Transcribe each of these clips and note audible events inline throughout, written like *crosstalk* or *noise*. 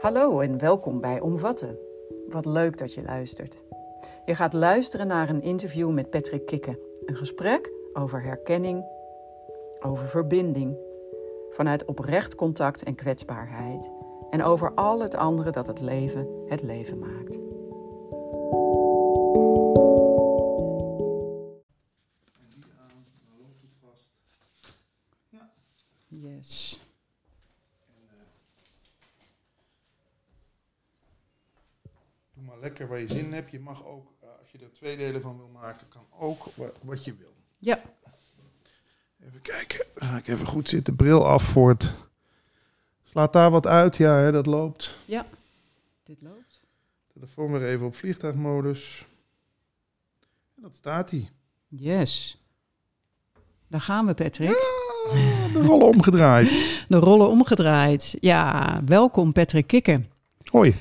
Hallo en welkom bij Omvatten. Wat leuk dat je luistert. Je gaat luisteren naar een interview met Patrick Kikke. Een gesprek over herkenning, over verbinding, vanuit oprecht contact en kwetsbaarheid. En over al het andere dat het leven het leven maakt. Waar je zin in hebt. Je mag ook, eh, als je er twee delen van wil maken, kan ook wa- wat je wil. Ja, Even kijken. Ga ik even goed zitten. Bril af voor het... Slaat daar wat uit? Ja, hè, dat loopt. dit loopt. Telefoon weer even op vliegtuigmodus. En dat staat hij. Yes. Daar gaan we, Patrick. De rollen omgedraaid. *laughs* De rollen omgedraaid. Ja, welkom Patrick Kikke. Hoi.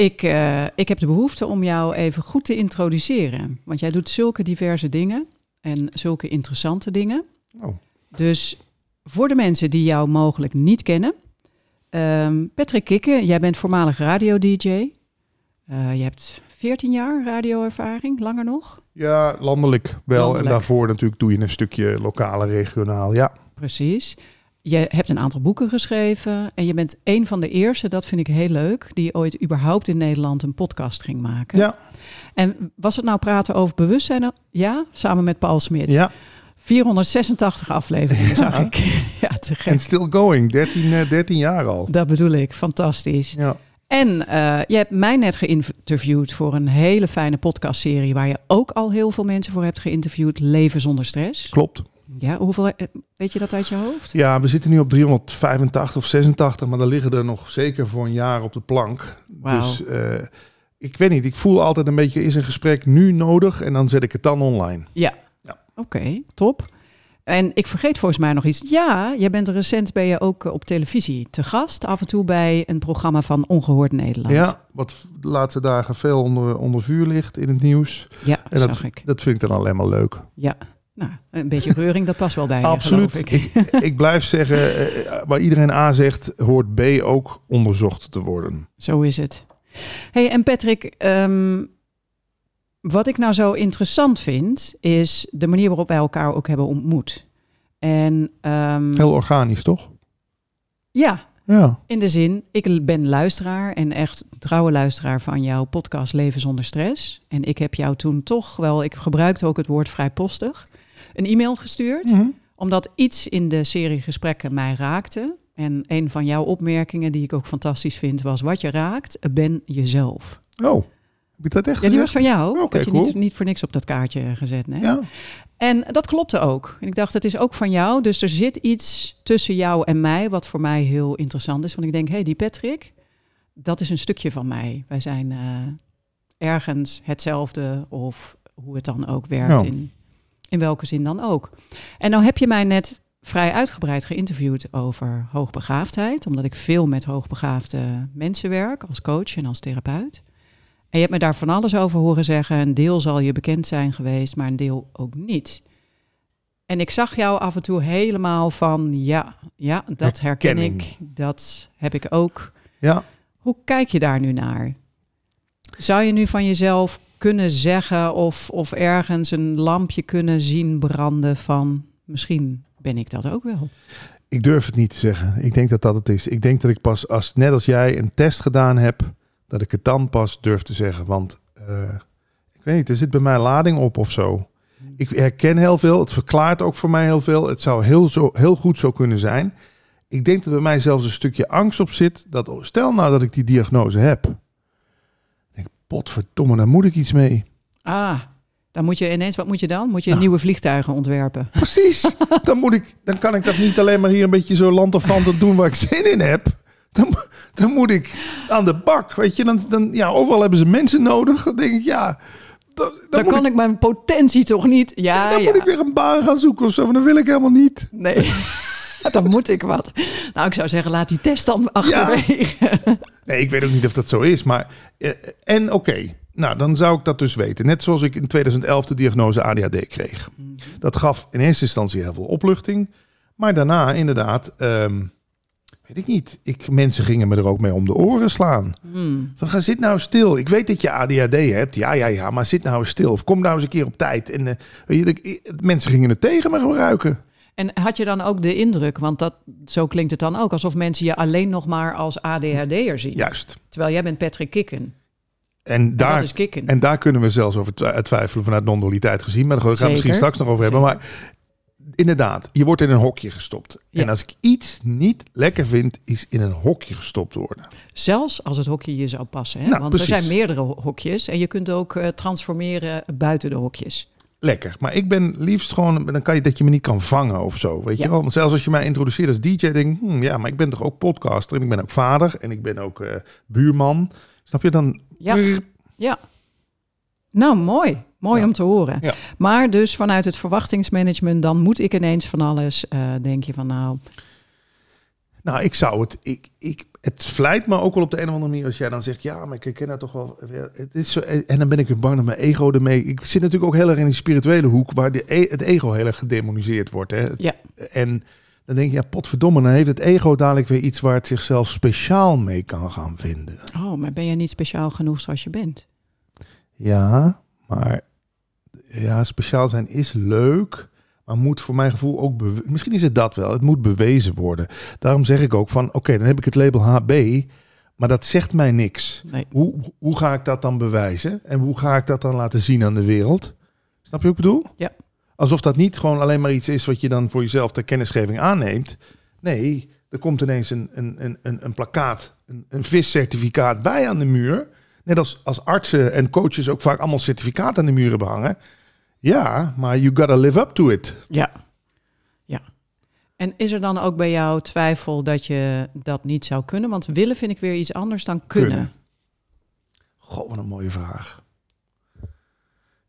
Ik, eh, ik heb de behoefte om jou even goed te introduceren. Want jij doet zulke diverse dingen en zulke interessante dingen. Oh. Dus voor de mensen die jou mogelijk niet kennen. ehm, Patrick Kikke, jij bent voormalig radio-dj. Eh, je hebt 14 jaar radioervaring, langer nog. Ja, landelijk wel. Landelijk. En daarvoor natuurlijk doe je een stukje lokale, regionaal. Ja. Precies. Je hebt een aantal boeken geschreven en je bent een van de eerste, dat vind ik heel leuk, die ooit überhaupt in Nederland een podcast ging maken. Ja. En was het nou praten over bewustzijn? Ja, samen met Paul Smit. ja. 486 afleveringen zag ik. *laughs* ja, te gek. En still going. 13, eh, 13 jaar al. Dat bedoel ik, fantastisch. Ja. En eh, je hebt mij net geïnterviewd voor een hele fijne podcastserie waar je ook al heel veel mensen voor hebt geïnterviewd, Leven zonder stress. Klopt. Ja, hoeveel eh, weet je dat uit je hoofd? Ja, we zitten nu op 385 of 86, maar dan liggen er nog zeker voor een jaar op de plank. Dus eh, ik weet niet, ik voel altijd een beetje, is een gesprek nu nodig? En dan zet ik het dan online. Ja. Ja. Oké, top. En ik vergeet volgens mij nog iets. Ja, jij bent recent ben je ook op televisie te gast. Af en toe bij een programma van Ongehoord Nederland. Ja, wat de laatste dagen veel onder, onder vuur ligt in het nieuws. ja En dat, ik. dat vind ik dan alleen maar leuk. Ja, nou, een beetje reuring, dat past wel bij je, Absoluut. Ik, ik blijf zeggen, eh, waar iedereen A zegt, hoort B ook onderzocht te worden. Zo is het. hey, en Patrick, ehm, wat ik nou zo interessant vind, is de manier waarop wij elkaar ook hebben ontmoet. En ehm, Heel organisch, toch? ja, Ja. In de zin, ik ben luisteraar en echt trouwe luisteraar van jouw podcast Leven zonder stress. En ik heb jou toen toch wel, ik gebruikte ook het woord vrijpostig, een e-mail gestuurd. Mhm. Omdat iets in de serie gesprekken mij raakte. En een van jouw opmerkingen, die ik ook fantastisch vind, was: Wat je raakt, ben jezelf. Oh, heb dat echt Ja, die was van jou. Oké, ik had je cool. niet, niet voor niks op dat kaartje gezet. Ja. En dat klopte ook. En ik dacht, het is ook van jou. Dus er zit iets tussen jou en mij, wat voor mij heel interessant is. Want ik denk, hé, hey, die Patrick, dat is een stukje van mij. Wij zijn eh, ergens hetzelfde of hoe het dan ook werkt, Ja. in, in welke zin dan ook. En nou heb je mij net vrij uitgebreid geïnterviewd over hoogbegaafdheid, omdat ik veel met hoogbegaafde mensen werk als coach en als therapeut. En je hebt me daar van alles over horen zeggen. Een deel zal je bekend zijn geweest, maar een deel ook niet. En ik zag jou af en toe helemaal van, ja, ja, dat herken Herkenning. ik, dat heb ik ook. ja. Hoe kijk je daar nu naar? Zou je nu van jezelf kunnen zeggen of, of ergens een lampje kunnen zien branden van, misschien ben ik dat ook wel? Ik durf het niet te zeggen. Ik denk dat dat het is. Ik denk dat ik pas, als, net als jij, een test gedaan heb, dat ik het dan pas durf te zeggen. Want eh, ik weet niet, er zit bij mij lading op of zo. Ik herken heel veel. Het verklaart ook voor mij heel veel. Het zou heel, zo, heel goed zo kunnen zijn. Ik denk dat bij mij zelfs een stukje angst op zit. Dat, stel nou dat ik die diagnose heb. Potverdomme, daar moet ik iets mee. Ah, dan moet je ineens, wat moet je dan? Moet je Nou. nieuwe vliegtuigen ontwerpen? Precies. *laughs* dan, moet ik, dan kan ik dat niet alleen maar hier een beetje zo lanterfant doen waar ik zin in heb. Dan, dan moet ik aan de bak. Weet je, dan, dan, ja, overal hebben ze mensen nodig. Dan denk ik, ja, dan, dan, kan ik, ik, mijn potentie toch niet? Ja, dan ja. moet ik weer een baan gaan zoeken of zo. Maar dat wil ik helemaal niet. Nee, *laughs* dan moet ik wat. Nou, ik zou zeggen, laat die test dan achterwege. *laughs* Nee, ik weet ook niet of dat zo is. Maar, eh, en oké, nou dan zou ik dat dus weten. Net zoals ik in 2011 de diagnose ADHD kreeg. Dat gaf in eerste instantie heel veel opluchting. Maar daarna inderdaad, ehm, weet ik niet. Ik, mensen gingen me er ook mee om de oren slaan. Hmm. Van, ga zit nou stil. Ik weet dat je ADHD hebt. Ja, ja, ja, maar zit nou eens stil. Of kom nou eens een keer op tijd. En eh, weet je, mensen gingen het tegen me gebruiken. En had je dan ook de indruk, want dat, zo klinkt het dan ook, alsof mensen je alleen nog maar als ADHD'er zien. Juist. Terwijl jij bent Patrick Kikken. En daar, dat is Kikken. en daar kunnen we zelfs over twi- twijfelen vanuit non-dualiteit gezien. Maar daar gaan we misschien straks nog over hebben. Maar inderdaad, je wordt in een hokje gestopt. Ja. En als ik iets niet lekker vind, is in een hokje gestopt worden. Zelfs als het hokje je zou passen. Hè? Nou, Want er zijn meerdere ho- hokjes en je kunt ook eh, transformeren buiten de hokjes. Lekker. Maar ik ben liefst gewoon, dan kan je dat je me niet kan vangen of zo. Weet Ja. je wel? Want zelfs als je mij introduceert als DJ, denk ik, hmm, ja, maar ik ben toch ook podcaster en ik ben ook vader en ik ben ook eh, buurman. Snap je dan? Ja. Ja. Nou, mooi. Mooi Ja. om te horen. Ja. Maar dus vanuit het verwachtingsmanagement, dan moet ik ineens van alles. eh, denk je van nou, Nou, ik zou het. Ik, ik, het vlijt me ook wel op de een of andere manier als jij dan zegt: Ja, maar ik herken dat toch wel. Het is zo, en dan ben ik weer bang dat mijn ego ermee. Ik zit natuurlijk ook heel erg in die spirituele hoek waar de, e- het ego heel erg gedemoniseerd wordt. Hè. Ja. En dan denk je: Ja, potverdomme, dan heeft het ego dadelijk weer iets waar het zichzelf speciaal mee kan gaan vinden. oh, maar ben jij niet speciaal genoeg zoals je bent? Ja, maar ja, speciaal zijn is leuk. Maar moet voor mijn gevoel ook... Misschien is het dat wel. Het moet bewezen worden. Daarom zeg ik ook van... Oké, dan heb ik het label HB. Maar dat zegt mij niks. Nee. Hoe, hoe ga ik dat dan bewijzen? En hoe ga ik dat dan laten zien aan de wereld? Snap je wat ik bedoel? Ja. Alsof dat niet gewoon alleen maar iets is... wat je dan voor jezelf ter kennisgeving aanneemt. Nee, er komt ineens een, een, een, een, een plakkaat... Een, een viscertificaat bij aan de muur... Net als, als artsen en coaches ook vaak allemaal certificaten aan de muren behangen. Ja, maar you gotta live up to it. Ja. Ja. En is er dan ook bij jou twijfel dat je dat niet zou kunnen? Want willen vind ik weer iets anders dan kunnen. Kunnen. Goh, wat een mooie vraag.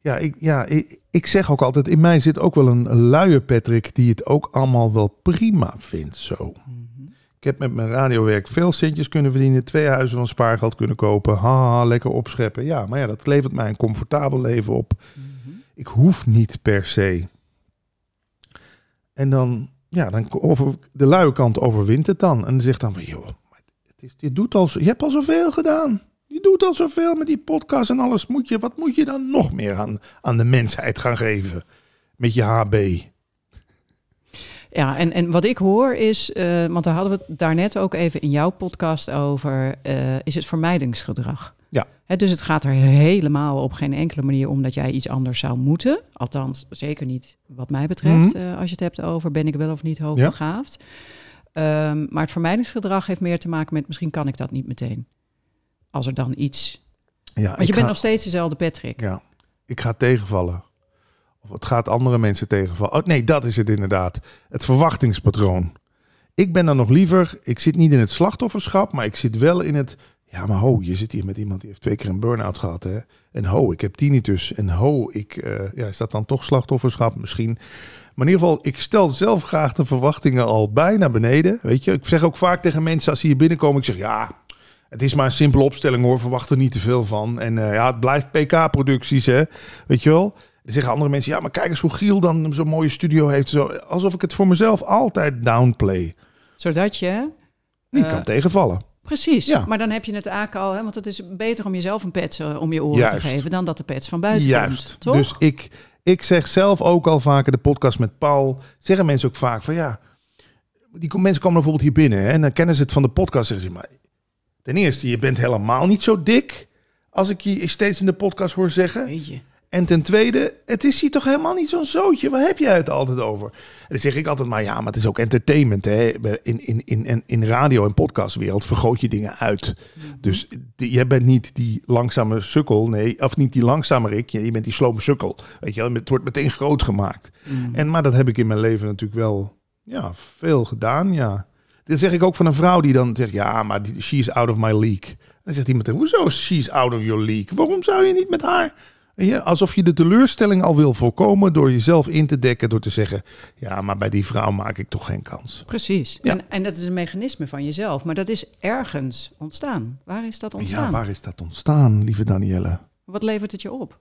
Ja, ik, ja ik, ik zeg ook altijd, in mij zit ook wel een, een luie Patrick die het ook allemaal wel prima vindt zo. Mhm. Ik heb met mijn radiowerk veel centjes kunnen verdienen, twee huizen van spaargeld kunnen kopen, haha, lekker opscheppen. Ja, maar ja, dat levert mij een comfortabel leven op. Mhm. Ik hoef niet per se. En dan, ja, dan over, de luie kant overwint het dan. En zegt dan van, joh, het is, je, doet al, je hebt al zoveel gedaan. Je doet al zoveel met die podcast en alles. Moet je, wat moet je dan nog meer aan, aan de mensheid gaan geven? Met je HB. Ja, en, en wat ik hoor is, eh, want daar hadden we het daarnet ook even in jouw podcast over, eh, is het vermijdingsgedrag. Ja. Dus het gaat er helemaal op geen enkele manier om dat jij iets anders zou moeten. Althans, zeker niet wat mij betreft, Mhm. eh, als je het hebt over ben ik wel of niet hoogbegaafd. Ehm, maar het vermijdingsgedrag heeft meer te maken met misschien kan ik dat niet meteen. Als er dan iets... Ja, Want je bent nog steeds dezelfde Patrick. Ja, ik ga tegenvallen. Of het gaat andere mensen tegenvallen. Oh, nee, dat is het inderdaad. Het verwachtingspatroon. Ik ben dan nog liever, ik zit niet in het slachtofferschap, maar ik zit wel in het. Ja, maar ho, je zit hier met iemand die heeft twee keer een burn-out gehad. Hè? En ho, ik heb tinnitus. En ho, ik, eh, ja, is dat dan toch slachtofferschap misschien? Maar in ieder geval, ik stel zelf graag de verwachtingen al bijna beneden. Weet je, ik zeg ook vaak tegen mensen als ze hier binnenkomen, ik zeg ja, het is maar een simpele opstelling hoor, verwacht er niet te veel van. En eh, ja, het blijft PK-producties, hè, weet je wel. Dan zeggen andere mensen, ja, maar kijk eens hoe Giel dan zo'n mooie studio heeft. Zo, alsof ik het voor mezelf altijd downplay. Zodat je... Niet Eh, kan tegenvallen. Precies, Ja. maar dan heb je het eigenlijk al, hè, want het is beter om jezelf een pet eh, om je oren Juist. te geven dan dat de pets van buiten Juist. komt. Toch? Dus ik, ik zeg zelf ook al vaker de podcast met Paul. Zeggen mensen ook vaak van ja. Die mensen komen bijvoorbeeld hier binnen hè, en dan kennen ze het van de podcast. Zeggen ze maar. Ten eerste, je bent helemaal niet zo dik. Als ik je steeds in de podcast hoor zeggen. Weet je. En ten tweede, het is hier toch helemaal niet zo'n zootje. Waar heb jij het altijd over? En dan zeg ik altijd maar, ja, maar het is ook entertainment. Hè? In, in, in, in, in radio- en podcastwereld vergroot je dingen uit. Dus die, jij bent niet die langzame sukkel, nee, of niet die langzame Rick. Je, je bent die slome sukkel. Weet je wel, het wordt meteen groot gemaakt. Mhm. En, maar dat heb ik in mijn leven natuurlijk wel ja, veel gedaan, ja. Dat zeg ik ook van een vrouw die dan zegt, ja, maar die, she is out of my league. En dan zegt iemand, hoezo is she's out of your league? Waarom zou je niet met haar... Je, alsof je de teleurstelling al wil voorkomen door jezelf in te dekken, door te zeggen, ja, maar bij die vrouw maak ik toch geen kans. Precies. Ja. En, en dat is een mechanisme van jezelf, maar dat is ergens ontstaan. Waar is dat ontstaan? Ja, waar is dat ontstaan, lieve Danielle? Wat levert het je op?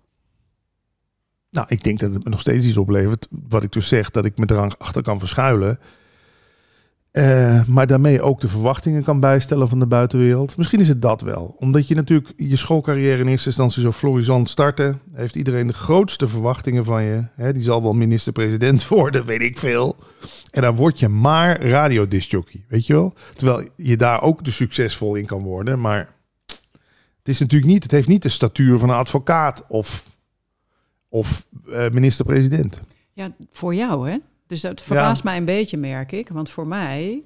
Nou, ik denk dat het me nog steeds iets oplevert. Wat ik dus zeg, dat ik me erachter kan verschuilen. Eh, maar daarmee ook de verwachtingen kan bijstellen van de buitenwereld. Misschien is het dat wel. Omdat je natuurlijk je schoolcarrière in eerste instantie zo florisant startte. Heeft iedereen de grootste verwachtingen van je. Hè, die zal wel minister-president *laughs* worden, weet ik veel. En dan word je maar radiodisjockey, weet je wel? Terwijl je daar ook de succesvol in kan worden. Maar het is natuurlijk niet, het heeft niet de statuur van een advocaat of, of eh, minister-president. Ja, voor jou hè? Dus dat verbaast mij een beetje, merk ik. Want voor mij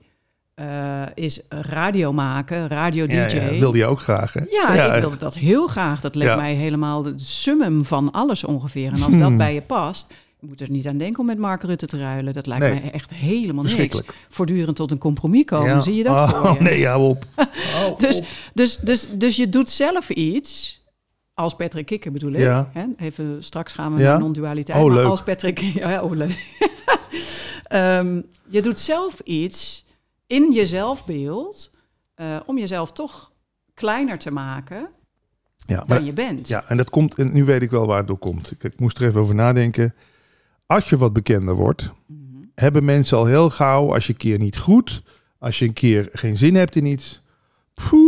uh, is radio maken, radio-dj... Ja, ja, wilde je ook graag, hè? Ja, ik wilde dat heel graag. Dat leek mij helemaal de summum van alles ongeveer. En als dat hmm. bij je past... Je moet er niet aan denken om met Mark Rutte te ruilen. Dat lijkt mij echt helemaal niks. Voortdurend tot een compromis komen, zie je dat oh, voor je? nee, ja, op. *laughs* dus, Dus, dus, dus je doet zelf iets als Patrick Kikker bedoel ik. Ja. Hè? Even straks gaan we naar non-dualiteit. Oh, leuk. als Patrick... *laughs* Ja, oh, leuk. um, *laughs* je doet zelf iets in je zelfbeeld... Uh, om jezelf toch kleiner te maken ja, dan je bent. Ja, en dat komt... En nu weet ik wel waar het door komt. Ik, ik moest er even over nadenken. Als je wat bekender wordt... Mm -hmm. hebben mensen al heel gauw... als je een keer niet goed... als je een keer geen zin hebt in iets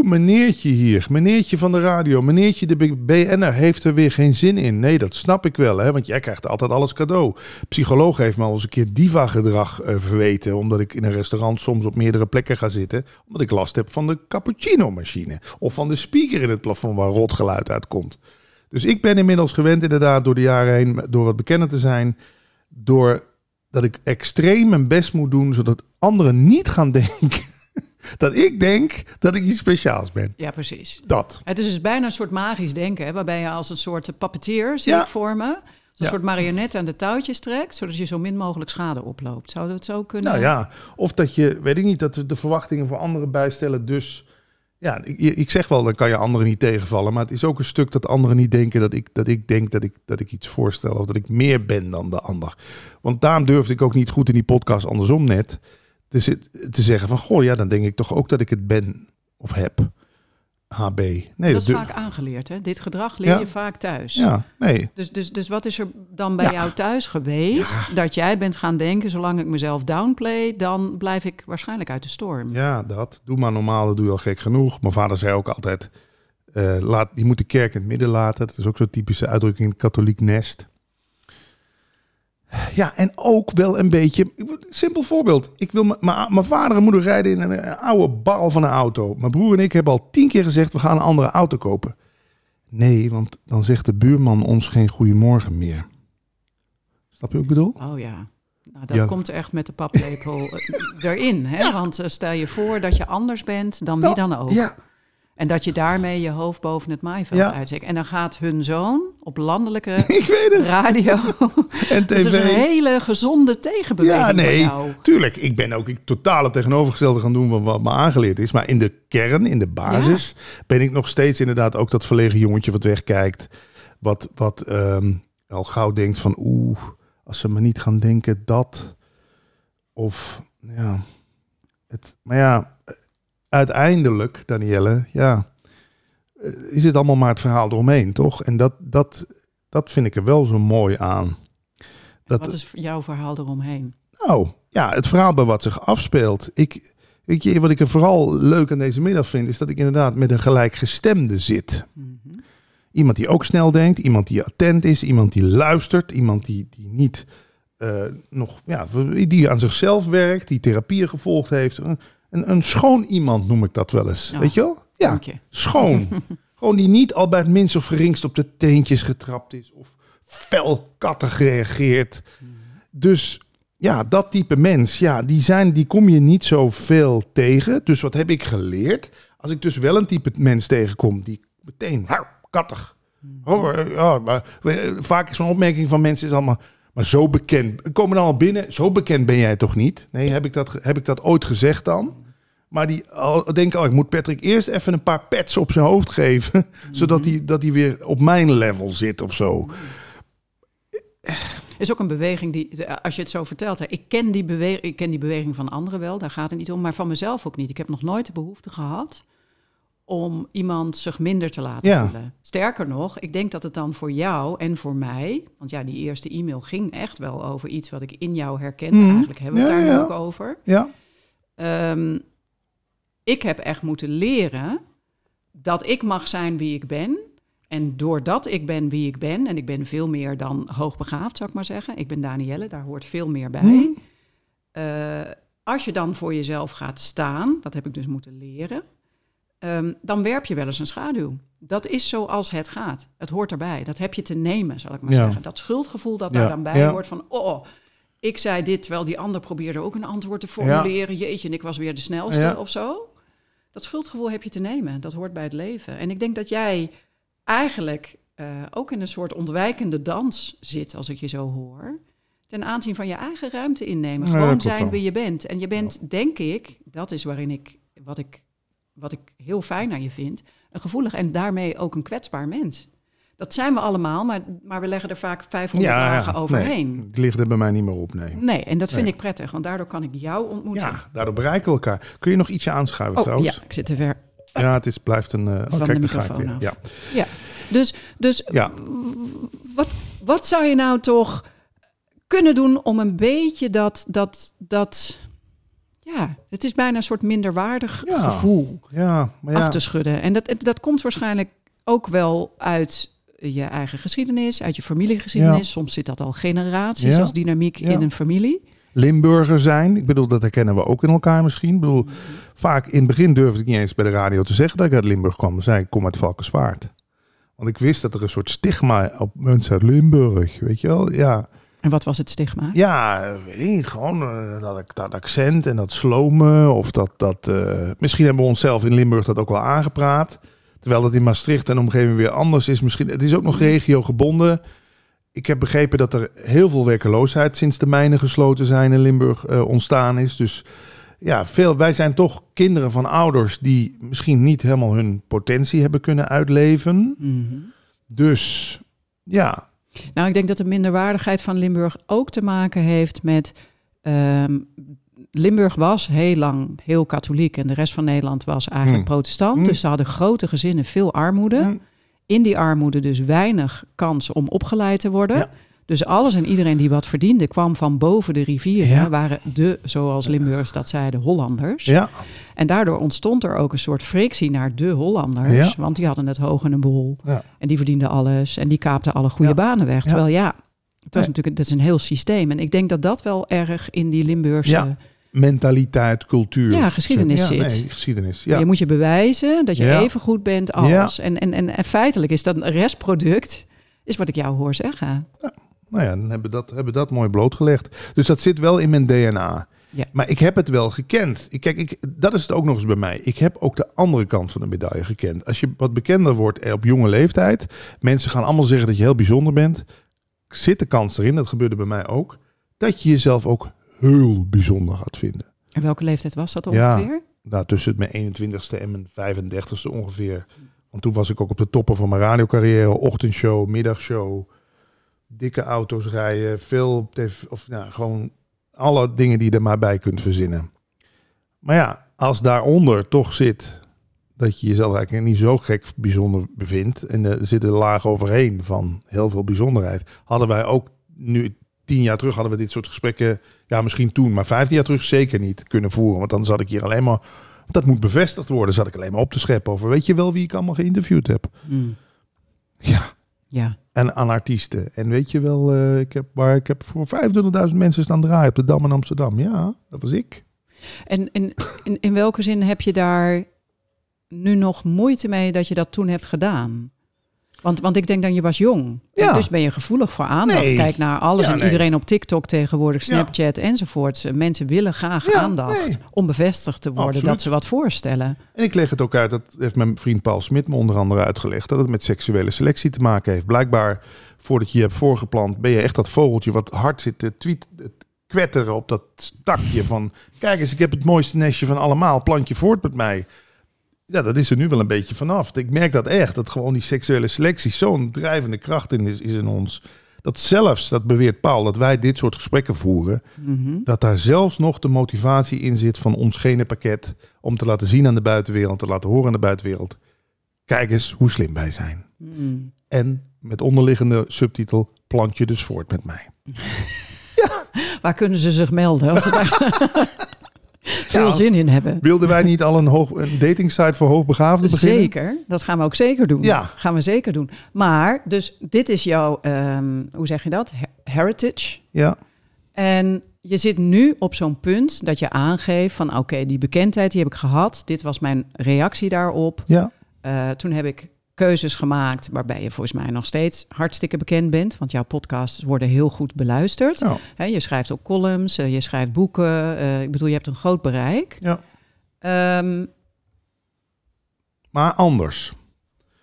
Meneertje hier, meneertje van de radio, meneertje de BN'er heeft er weer geen zin in. Nee, dat snap ik wel, hè, want jij krijgt altijd alles cadeau. Psycholoog heeft me al eens een keer diva-gedrag uh, verweten, omdat ik in een restaurant soms op meerdere plekken ga zitten, omdat ik last heb van de cappuccino-machine of van de speaker in het plafond waar rotgeluid uitkomt. Dus ik ben inmiddels gewend inderdaad door de jaren heen, door wat bekender te zijn, door dat ik extreem mijn best moet doen, zodat anderen niet gaan *laughs* denken dat ik denk dat ik iets speciaals ben. Ja, precies. Dat. Het is dus bijna een soort magisch denken, hè, waarbij je als een soort papetier ja. vormen. Een soort marionet aan de touwtjes trekt, zodat je zo min mogelijk schade oploopt. Zou dat zo kunnen? Nou ja, of dat je, weet ik niet, dat we de verwachtingen voor anderen bijstellen. Dus ja, ik, ik zeg wel, dan kan je anderen niet tegenvallen. Maar het is ook een stuk dat anderen niet denken dat ik, dat ik denk dat ik, dat ik iets voorstel. Of dat ik meer ben dan de ander. Want daarom durfde ik ook niet goed in die podcast andersom net te, te zeggen van, goh, ja, dan denk ik toch ook dat ik het ben of heb. HB. Nee, dat, is vaak aangeleerd, hè? Dit gedrag leer je vaak thuis. Ja, nee. Dus, dus, dus wat is er dan bij jou thuis geweest dat jij bent gaan denken, zolang ik mezelf downplay, dan blijf ik waarschijnlijk uit de storm. Ja, dat. Doe maar normaal, dat doe je al gek genoeg. Mijn vader zei ook altijd, uh, laat, je moet de kerk in het midden laten. Dat is ook zo'n typische uitdrukking in katholiek nest. Ja, en ook wel een beetje. Simpel voorbeeld. Ik wil mijn vader en moeder rijden in een, oude bal van een auto. Mijn broer en ik hebben al tien keer gezegd: we gaan een andere auto kopen. Nee, want dan zegt de buurman ons geen goedemorgen meer. Snap je wat ik bedoel? Oh ja. Nou, dat komt echt met de paplepel eh, erin. Hè? Want uh, stel je voor dat je anders bent dan wie nou, dan ook. Ja, en dat je daarmee je hoofd boven het maaiveld ja. uitzet. En dan gaat hun zoon op landelijke *laughs* radio. *laughs* en tv. Dus dat is een hele gezonde tegenbeweging ja, nee, jou. tuurlijk. Ik ben ook ik, totaal het tegenovergestelde gaan doen van wat me aangeleerd is. Maar in de kern, in de basis, ben ik nog steeds inderdaad ook dat verlegen jongetje wat wegkijkt. Wat, wat um, al gauw denkt van oeh, als ze me niet gaan denken dat. Of ja, het, maar ja uiteindelijk, Danielle, ja, eh, is het allemaal maar het verhaal eromheen, toch? En dat, dat, dat vind ik er wel zo mooi aan. Dat, wat is jouw verhaal eromheen? Nou, ja, het verhaal bij wat zich afspeelt. Ik, weet je, wat ik er vooral leuk aan deze middag vind, is dat ik inderdaad met een gelijkgestemde zit. Mhm. Iemand die ook snel denkt, iemand die attent is, iemand die luistert, iemand die, die niet uh, nog, ja, die aan zichzelf werkt, die therapie gevolgd heeft. Een, een schoon iemand noem ik dat wel eens. Weet je wel? Ja, schoon. *laughs* Gewoon die niet al bij het minst of geringst op de teentjes getrapt is. Of fel kattig reageert. Mhm. Dus ja, dat type mens, ja, die, zijn, die kom je niet zo veel tegen. Dus wat heb ik geleerd? Als ik dus wel een type mens tegenkom die meteen kattig. Oh, oh, maar, vaak is zo'n opmerking van mensen is allemaal... Maar zo bekend, komen dan al binnen, zo bekend ben jij toch niet? Nee, heb ik dat, heb ik dat ooit gezegd dan? Maar die denken, oh, ik moet Patrick eerst even een paar pets op zijn hoofd geven. *laughs* zodat hij dat hij weer op mijn level zit of zo. is ook een beweging die, als je het zo vertelt, hè, ik, ken die beweging, ik ken die beweging van anderen wel, daar gaat het niet om, maar van mezelf ook niet. Ik heb nog nooit de behoefte gehad om iemand zich minder te laten voelen. Sterker nog, ik denk dat het dan voor jou en voor mij, want ja, die eerste e-mail ging echt wel over iets wat ik in jou herkende. Mhm. Eigenlijk hebben we het daar nu ook over. Ja Ehm, ik heb echt moeten leren dat ik mag zijn wie ik ben. En doordat ik ben wie ik ben, en ik ben veel meer dan hoogbegaafd, zou ik maar zeggen. Ik ben Danielle, daar hoort veel meer bij. Hmm. Eh, als je dan voor jezelf gaat staan, dat heb ik dus moeten leren, ehm, dan werp je wel eens een schaduw. Dat is zoals het gaat. Het hoort erbij. Dat heb je te nemen, zal ik maar Ja. zeggen. Dat schuldgevoel dat Ja, daar dan bij ja. hoort van, oh, ik zei dit, terwijl die ander probeerde ook een antwoord te formuleren. Jeetje, en ik was weer de snelste of zo. Dat schuldgevoel heb je te nemen. Dat hoort bij het leven. En ik denk dat jij eigenlijk eh, ook in een soort ontwijkende dans zit, als ik je zo hoor. Ten aanzien van je eigen ruimte innemen. Gewoon zijn wie je bent. En je bent, denk ik, dat is waarin ik wat, ik, wat ik heel fijn aan je vind, een gevoelig en daarmee ook een kwetsbaar mens. Dat zijn we allemaal, maar, maar we leggen er vaak 500 dagen overheen. Nee, het ligt er bij mij niet meer op, nee. Nee, en dat vind Nee. ik prettig, want daardoor kan ik jou ontmoeten. Ja, daardoor bereiken we elkaar. Kun je nog ietsje aanschuiven oh, trouwens? ja, ik zit te ver. Ja, het is, blijft een... oh, Van kijk, de microfoon weer. af. Ja. Dus, dus Ja. wat, wat zou je nou toch kunnen doen om een beetje dat, dat, dat, ja, het is bijna een soort minderwaardig Ja. gevoel ja, maar ja. af te schudden. En dat, dat komt waarschijnlijk ook wel uit je eigen geschiedenis, uit je familiegeschiedenis. Ja. Soms zit dat al generaties Ja. als dynamiek Ja. in een familie. Limburger zijn. Ik bedoel, dat herkennen we ook in elkaar misschien. Ik bedoel, vaak in het begin durfde ik niet eens bij de radio te zeggen dat ik uit Limburg kwam. Dan zei ik, ik kom uit Valkenswaard. Want ik wist dat er een soort stigma op mensen uit Limburg, weet je wel? Ja, En wat was het stigma? ja weet ik niet. Gewoon eh, dat, dat accent en dat slomen. Of dat, dat eh, misschien hebben we onszelf in Limburg dat ook wel aangepraat. Terwijl dat in Maastricht en omgeving weer anders is. Misschien, het is ook nog regio gebonden. Ik heb begrepen dat er heel veel werkeloosheid sinds de mijnen gesloten zijn in Limburg eh, ontstaan is. Dus ja, veel, wij zijn toch kinderen van ouders die misschien niet helemaal hun potentie hebben kunnen uitleven. Mhm. Dus ja, Nou, ik denk dat de minderwaardigheid van Limburg ook te maken heeft met. ehm, Limburg was heel lang heel katholiek en de rest van Nederland was eigenlijk Hmm. protestant. Hmm. Dus ze hadden grote gezinnen, veel armoede. Hm, In die armoede dus weinig kans om opgeleid te worden. Ja. Dus alles en iedereen die wat verdiende kwam van boven de rivieren. Ja. Waren de, zoals Limburgers dat zeiden, Hollanders. ja, En daardoor ontstond er ook een soort frictie naar de Hollanders. Ja. Want die hadden het hoog in een bol. En die verdienden alles. En die kaapten alle goede banen weg. Terwijl ja, het was natuurlijk dat is een heel systeem. En ik denk dat dat wel erg in die Limburgse... Mentaliteit, cultuur. Ja, geschiedenis ja, zit. Nee, geschiedenis, ja. Je moet je bewijzen dat je Ja. even goed bent als. En, en, en, en feitelijk is dat een restproduct, is wat ik jou hoor zeggen. Nou ja, dan hebben we dat, hebben dat mooi blootgelegd. Dus dat zit wel in mijn DNA. Ja. Maar ik heb het wel gekend. Ik, kijk, ik, dat is het ook nog eens bij mij. Ik heb ook de andere kant van de medaille gekend. Als je wat bekender wordt eh, op jonge leeftijd, mensen gaan allemaal zeggen dat je heel bijzonder bent. Zit de kans erin, dat gebeurde bij mij ook, dat je jezelf ook heel bijzonder gaat vinden. En welke leeftijd was dat Ja. ongeveer? Daar tussen mijn 21ste en mijn 35ste ongeveer. Want toen was ik ook op de toppen van mijn radiocarrière. Ochtendshow, middagshow, dikke auto's rijden, veel op tv, of nou, gewoon alle dingen die je er maar bij kunt verzinnen. Maar ja, als daaronder toch zit dat je jezelf eigenlijk niet zo gek bijzonder bevindt en er zit een laag overheen van heel veel bijzonderheid, hadden wij ook nu tien jaar terug hadden we dit soort gesprekken, ja misschien toen, maar vijftien jaar terug zeker niet kunnen voeren, want dan zat ik hier alleen maar, dat moet bevestigd worden, zat ik alleen maar op te scheppen over, weet je wel wie ik allemaal geïnterviewd heb? Hmm. Ja, Ja. en aan artiesten. En weet je wel, eh, ik, heb, waar ik heb voor 25.000 mensen staan draaien op de Dam in Amsterdam. Ja, dat was ik. En in, in, in welke zin heb je daar nu nog moeite mee dat je dat toen hebt gedaan? Want, want ik denk dan, je was jong. Ja. Dus ben je gevoelig voor aandacht. Nee. Kijk naar alles Ja, en nee. iedereen op TikTok tegenwoordig, Ja. Snapchat enzovoorts. Eh, Mensen willen graag Ja, aandacht nee. om bevestigd te worden Absoluut. dat ze wat voorstellen. En ik leg het ook uit, dat heeft mijn vriend Paul Smit me onder andere uitgelegd, dat het met seksuele selectie te maken heeft. Blijkbaar, voordat je je hebt voorgeplant, ben je echt dat vogeltje wat hard zit te tweet, te kwetteren op dat takje van, kijk eens, ik heb het mooiste nestje van allemaal, plant je voort met mij. Ja, dat is er nu wel een beetje vanaf. Ik merk dat echt, dat gewoon die seksuele selectie zo'n drijvende kracht in is, is in ons. Dat zelfs, dat beweert Paul, dat wij dit soort gesprekken voeren, Mhm. dat daar zelfs nog de motivatie in zit van ons pakket om te laten zien aan de buitenwereld, te laten horen aan de buitenwereld. Kijk eens hoe slim wij zijn. Hmm. En met onderliggende subtitel, plant je dus voort met mij. *laughs* Waar kunnen ze zich melden? Als ze daar... *laughs* veel zin in hebben. Wilden wij niet al een, hoog, een datingsite voor hoogbegaafden beginnen? Zeker, dat gaan we ook zeker doen. Ja. Gaan we zeker doen. Maar, dus dit is jouw, ehm, hoe zeg je dat? Her- Heritage. Ja, En je zit nu op zo'n punt dat je aangeeft van... oké, die bekendheid die heb ik gehad. Dit was mijn reactie daarop. ja, Eh, toen heb ik keuzes gemaakt waarbij je volgens mij nog steeds hartstikke bekend bent. Want jouw podcasts worden heel goed beluisterd. ja. Je schrijft ook columns, eh, je schrijft boeken. eh, ik bedoel, je hebt een groot bereik. ja. Ehm, Maar anders.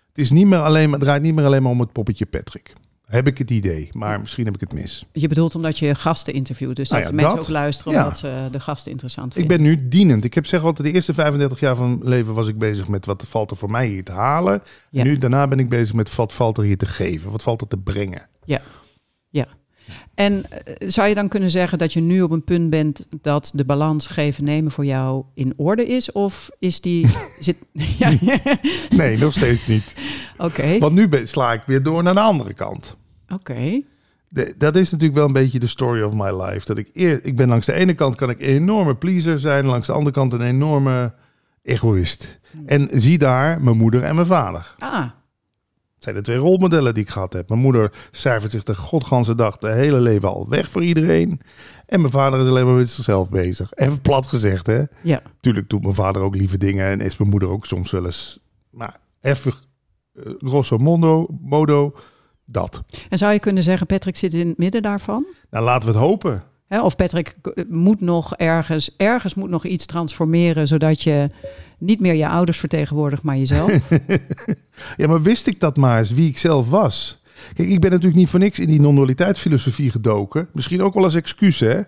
Het, is niet meer alleen, het draait niet meer alleen maar om het poppetje Patrick. Heb ik het idee, maar misschien heb ik het mis. je bedoelt omdat je gasten interviewt. Dus Nou dat ja, mensen dat. ook luisteren Ja. omdat ze de gasten interessant Ik vinden. ben nu dienend. Ik heb zeg altijd, de eerste 35 jaar van mijn leven was ik bezig met wat valt er voor mij hier te halen. Ja. En nu, daarna ben ik bezig met wat valt er hier te geven. Wat valt er te brengen. En eh, zou je dan kunnen zeggen dat je nu op een punt bent dat de balans geven-nemen voor jou in orde is? Of is die. *laughs* zit, *laughs* ja, Nee, nog steeds niet. Oké, Want nu sla ik weer door naar de andere kant. oké. Dat is natuurlijk wel een beetje de story of my life. Dat ik, eer, ik ben langs de ene kant kan ik een enorme pleaser zijn, langs de andere kant een enorme egoïst. En zie daar mijn moeder en mijn vader. Ah, zijn de twee rolmodellen die ik gehad heb. Mijn moeder cijfert zich de godganse dag de hele leven al weg voor iedereen. En mijn vader is alleen maar met zichzelf bezig. Even plat gezegd, hè. ja. Tuurlijk doet mijn vader ook lieve dingen en is mijn moeder ook soms wel eens... Maar even eh, grosso modo, modo, dat. En zou je kunnen zeggen, Patrick zit in het midden daarvan? Nou, laten we het hopen. Hè, of Patrick eh, moet nog ergens, ergens moet nog iets transformeren, zodat je niet meer je ouders vertegenwoordigt, maar jezelf. *laughs* Ja, maar wist ik dat maar eens, wie ik zelf was? Kijk, ik ben natuurlijk niet voor niks in die non-dualiteitsfilosofie gedoken. Misschien ook wel als excuus, hè?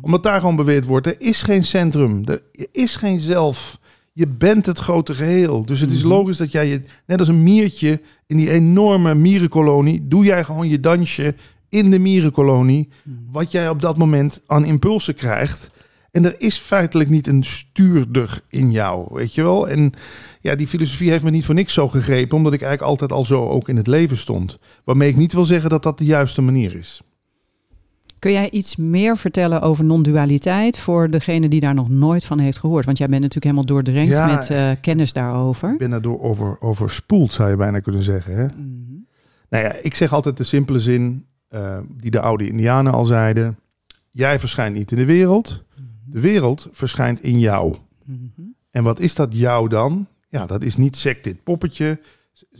Omdat daar gewoon beweerd wordt, er is geen centrum. Er is geen zelf. Je bent het grote geheel. Dus het is Mhm. logisch dat jij je, net als een miertje in die enorme mierenkolonie, doe jij gewoon je dansje in de mierenkolonie. Wat jij op dat moment aan impulsen krijgt. En er is feitelijk niet een stuurder in jou, weet je wel? En ja, die filosofie heeft me niet voor niks zo gegrepen, omdat ik eigenlijk altijd al zo ook in het leven stond. Waarmee ik niet wil zeggen dat dat de juiste manier is. Kun jij iets meer vertellen over non-dualiteit voor degene die daar nog nooit van heeft gehoord? Want jij bent natuurlijk helemaal doordrenkt Ja, met eh, kennis daarover. Ik ben daardoor over, overspoeld, zou je bijna kunnen zeggen. Hè? Mhm. Nou ja, ik zeg altijd de simpele zin eh, die de oude Indianen al zeiden. Jij verschijnt niet in de wereld, de wereld verschijnt in jou. Mhm. En wat is dat jou dan? Ja, dat is niet sect dit poppetje.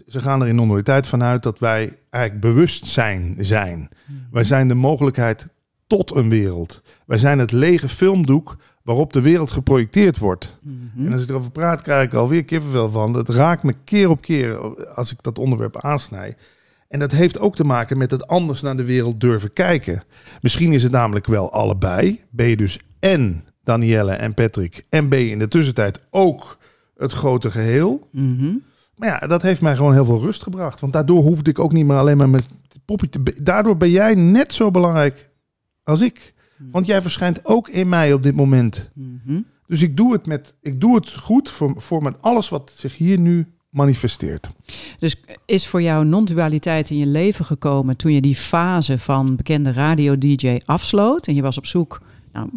Ze gaan er in non-dualiteit vanuit dat wij eigenlijk bewustzijn zijn. Wij zijn de mogelijkheid tot een wereld. Wij zijn het lege filmdoek waarop de wereld geprojecteerd wordt. Mhm. En als ik erover praat, krijg ik alweer kippenvel van. Het raakt me keer op keer als ik dat onderwerp aansnij. En dat heeft ook te maken met het anders naar de wereld durven kijken. Misschien is het namelijk wel allebei. Ben je dus en Danielle en Patrick en je in de tussentijd ook het grote geheel. Mhm. Maar ja, dat heeft mij gewoon heel veel rust gebracht. Want daardoor hoefde ik ook niet meer alleen maar met poppetje. te Daardoor ben jij net zo belangrijk als ik. Want jij verschijnt ook in mij op dit moment. Mhm. Dus ik doe het, met, ik doe het goed voor, voor met alles wat zich hier nu manifesteert. Dus is voor jou non-dualiteit in je leven gekomen toen je die fase van bekende radio-dj afsloot en je was op zoek, nou,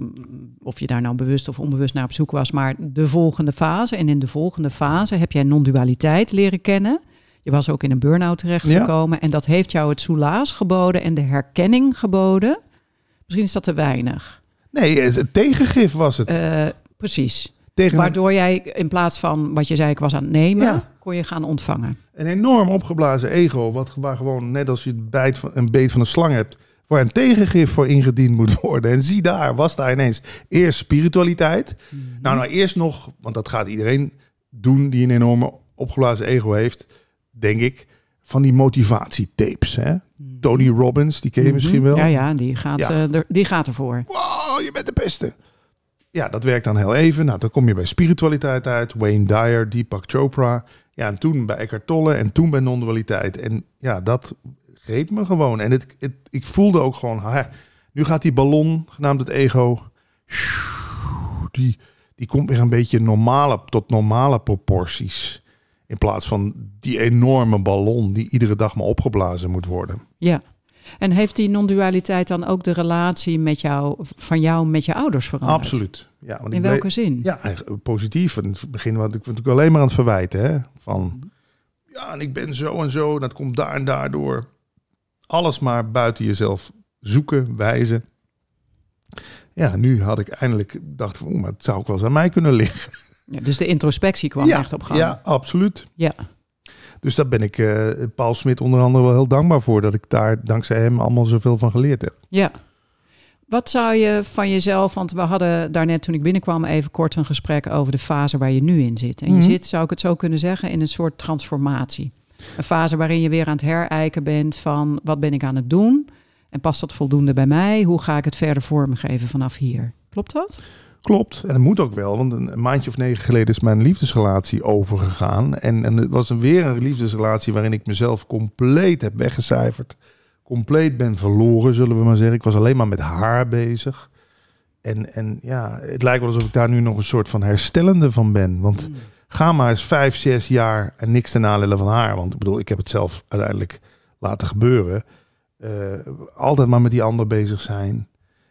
of je daar nou bewust of onbewust naar op zoek was, maar de volgende fase. En in de volgende fase heb jij non-dualiteit leren kennen. Je was ook in een burn-out terechtgekomen en dat heeft jou het soelaas geboden en de herkenning geboden. Misschien is dat te weinig. Nee, het tegengif was het. Eh, precies. Tegen Waardoor jij in plaats van wat je zei, ik was aan het nemen, Ja. kon je gaan ontvangen. een enorm opgeblazen ego. Wat, waar gewoon, net als je het bijt van, een beet van een slang hebt, waar een tegengif voor ingediend moet *laughs* worden. En zie daar, was daar ineens eerst spiritualiteit. Nou, nou eerst nog, want dat gaat iedereen doen die een enorme opgeblazen ego heeft, denk ik, van die motivatietapes. Hè? Tony Robbins, die ken je misschien wel. Mhm. Ja, ja, die gaat, Ja. eh, er, die gaat ervoor. Wow, je bent de beste. Ja, dat werkt dan heel even. Nou, dan kom je bij spiritualiteit uit. Wayne Dyer, Deepak Chopra. Ja, en toen bij Eckhart Tolle en toen bij non-dualiteit. En ja, dat greep me gewoon. En het, het, ik voelde ook gewoon, ha, nu gaat die ballon, genaamd het ego, die, die komt weer een beetje normale, tot normale proporties. In plaats van die enorme ballon die iedere dag maar opgeblazen moet worden. Ja. En heeft die non-dualiteit dan ook de relatie met jou, van jou met je ouders veranderd? Absoluut. Ja, want In welke bleef- zin? Ja, eigenlijk positief. In het begin was ik natuurlijk alleen maar aan het verwijten. Hè? Van, ja, en ik ben zo en zo. Dat komt daar en daardoor. Alles maar buiten jezelf zoeken, wijzen. Ja, nu had ik eindelijk, dacht oeh, maar het zou ook wel eens aan mij kunnen liggen. Ja, dus de introspectie kwam ja, echt op gang. Ja, absoluut. Ja. Dus daar ben ik eh, Paul Smit onder andere wel heel dankbaar voor. Dat ik daar dankzij hem allemaal zoveel van geleerd heb. Ja. Wat zou je van jezelf, want we hadden daarnet toen ik binnenkwam even kort een gesprek over de fase waar je nu in zit. En je Mhm. zit, zou ik het zo kunnen zeggen, in een soort transformatie. Een fase waarin je weer aan het herijken bent van wat ben ik aan het doen? En past dat voldoende bij mij? Hoe ga ik het verder vormgeven vanaf hier? Klopt dat? Klopt, en dat moet ook wel, want een, maandje of negen geleden is mijn liefdesrelatie overgegaan. En, en het was een, weer een liefdesrelatie waarin ik mezelf compleet heb weggecijferd. Compleet ben verloren, zullen we maar zeggen. Ik was alleen maar met haar bezig. En, en ja, het lijkt wel alsof ik daar nu nog een soort van herstellende van ben. Want ga maar eens vijf, zes jaar en niks ten nadele van haar. Want ik bedoel, ik heb het zelf uiteindelijk laten gebeuren. Eh, altijd maar met die ander bezig zijn.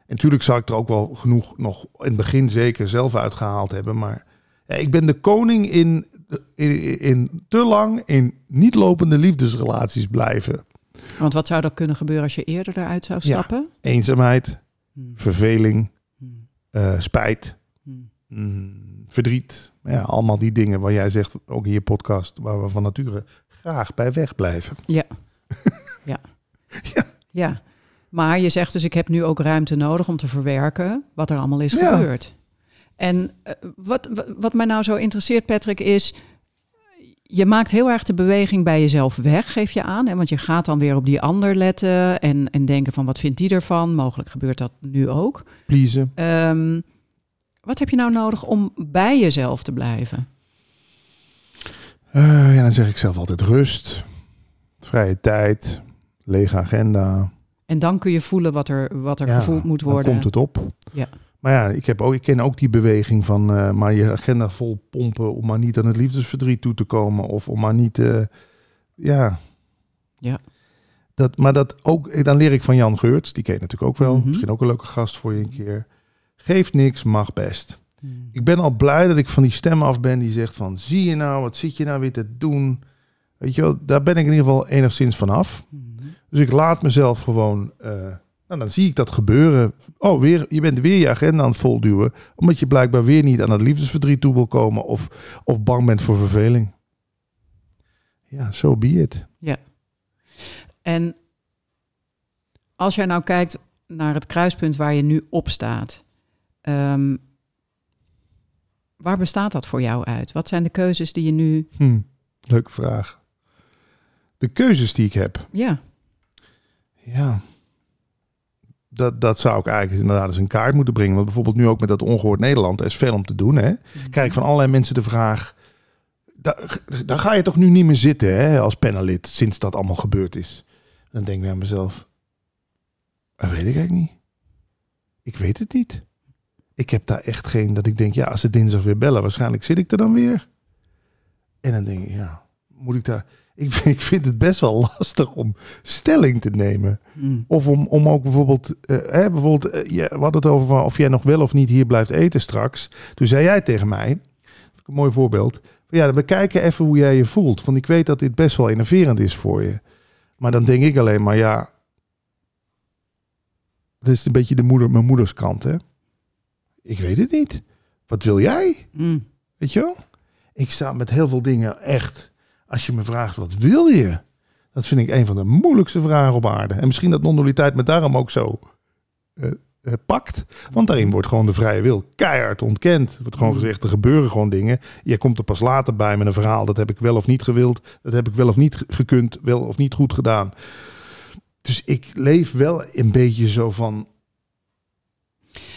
En natuurlijk zou ik er ook wel genoeg nog in het begin zeker zelf uitgehaald hebben. Maar ja, ik ben de koning in, in, in te lang in niet lopende liefdesrelaties blijven. Want wat zou er kunnen gebeuren als je eerder eruit zou Ja. stappen? Eenzaamheid, Hmm. verveling, Hmm. eh, spijt, Hmm. mm, verdriet. Ja, allemaal die dingen waar jij zegt, ook in je podcast, waar we van nature graag bij wegblijven. *laughs* Ja, maar je zegt dus ik heb nu ook ruimte nodig om te verwerken wat er allemaal is Ja. gebeurd. En eh, wat, wat, mij nou zo interesseert, Patrick, is je maakt heel erg de beweging bij jezelf weg, geef je aan. Hè? Want je gaat dan weer op die ander letten en, en denken van wat vindt die ervan? Mogelijk gebeurt dat nu ook. Pleasen. Ehm, wat heb je nou nodig om bij jezelf te blijven? Eh, ja, dan zeg ik zelf altijd rust, vrije tijd, lege agenda. En dan kun je voelen wat er, wat er Ja, gevoeld moet dan worden. komt het op. Ja. Maar ja, ik, heb ook, ik ken ook die beweging van eh, maar je agenda vol pompen om maar niet aan het liefdesverdriet toe te komen. Of om maar niet, eh, ja. Ja. Dat, maar dat ook, dan leer ik van Jan Geurts, die ken je natuurlijk ook wel. Mhm. Misschien ook een leuke gast voor je een keer. Geeft niks, mag best. Hmm. Ik ben al blij dat ik van die stem af ben die zegt van, zie je nou, wat zit je nou weer te doen? Weet je wel, daar ben ik in ieder geval enigszins van af. Hmm. Dus ik laat mezelf gewoon. eh, nou, dan zie ik dat gebeuren. Oh, weer, je bent weer je agenda aan het volduwen. Omdat je blijkbaar weer niet aan het liefdesverdriet toe wil komen. Of, of bang bent voor verveling. Ja, zo so be it. En als jij nou kijkt naar het kruispunt waar je nu op staat, ehm, waar bestaat dat voor jou uit? Wat zijn de keuzes die je nu. Hm, leuke vraag. De keuzes die ik heb. Ja, Ja. Dat, dat zou ik eigenlijk inderdaad eens een kaart moeten brengen. Want bijvoorbeeld nu ook met dat ongehoord Nederland. Er is veel om te doen. Hè? krijg ik van allerlei mensen de vraag. Daar, daar ga je toch nu niet meer zitten hè, als panelid sinds dat allemaal gebeurd is. Dan denk ik bij mezelf. Dat weet ik eigenlijk niet. Ik weet het niet. Ik heb daar echt geen dat ik denk, ja, als ze dinsdag weer bellen, waarschijnlijk zit ik er dan weer. En dan denk ik, ja, moet ik daar. *laughs* Ik, ik vind het best wel lastig om stelling te nemen. Hmm. Of om, om ook bijvoorbeeld, eh, hè, bijvoorbeeld eh, je, we hadden het over van of jij nog wel of niet hier blijft eten straks. Toen zei jij tegen mij, een mooi voorbeeld, van, ja, we kijken even hoe jij je voelt. Want ik weet dat dit best wel enerverend is voor je. Maar dan denk ik alleen maar, ja, dat is een beetje de moeder, mijn moeders kant, hè. Ik weet het niet. Wat wil jij? Hmm. Weet je wel? Ik sta met heel veel dingen echt. Als je me vraagt, wat wil je? Dat vind ik een van de moeilijkste vragen op aarde. En misschien dat non-dualiteit me daarom ook zo eh, eh, pakt. Want daarin wordt gewoon de vrije wil keihard ontkend. Er wordt gewoon Mm. gezegd, er gebeuren gewoon dingen. Je komt er pas later bij met een verhaal. Dat heb ik wel of niet gewild. Dat heb ik wel of niet ge- gekund. Wel of niet goed gedaan. Dus ik leef wel een beetje zo van...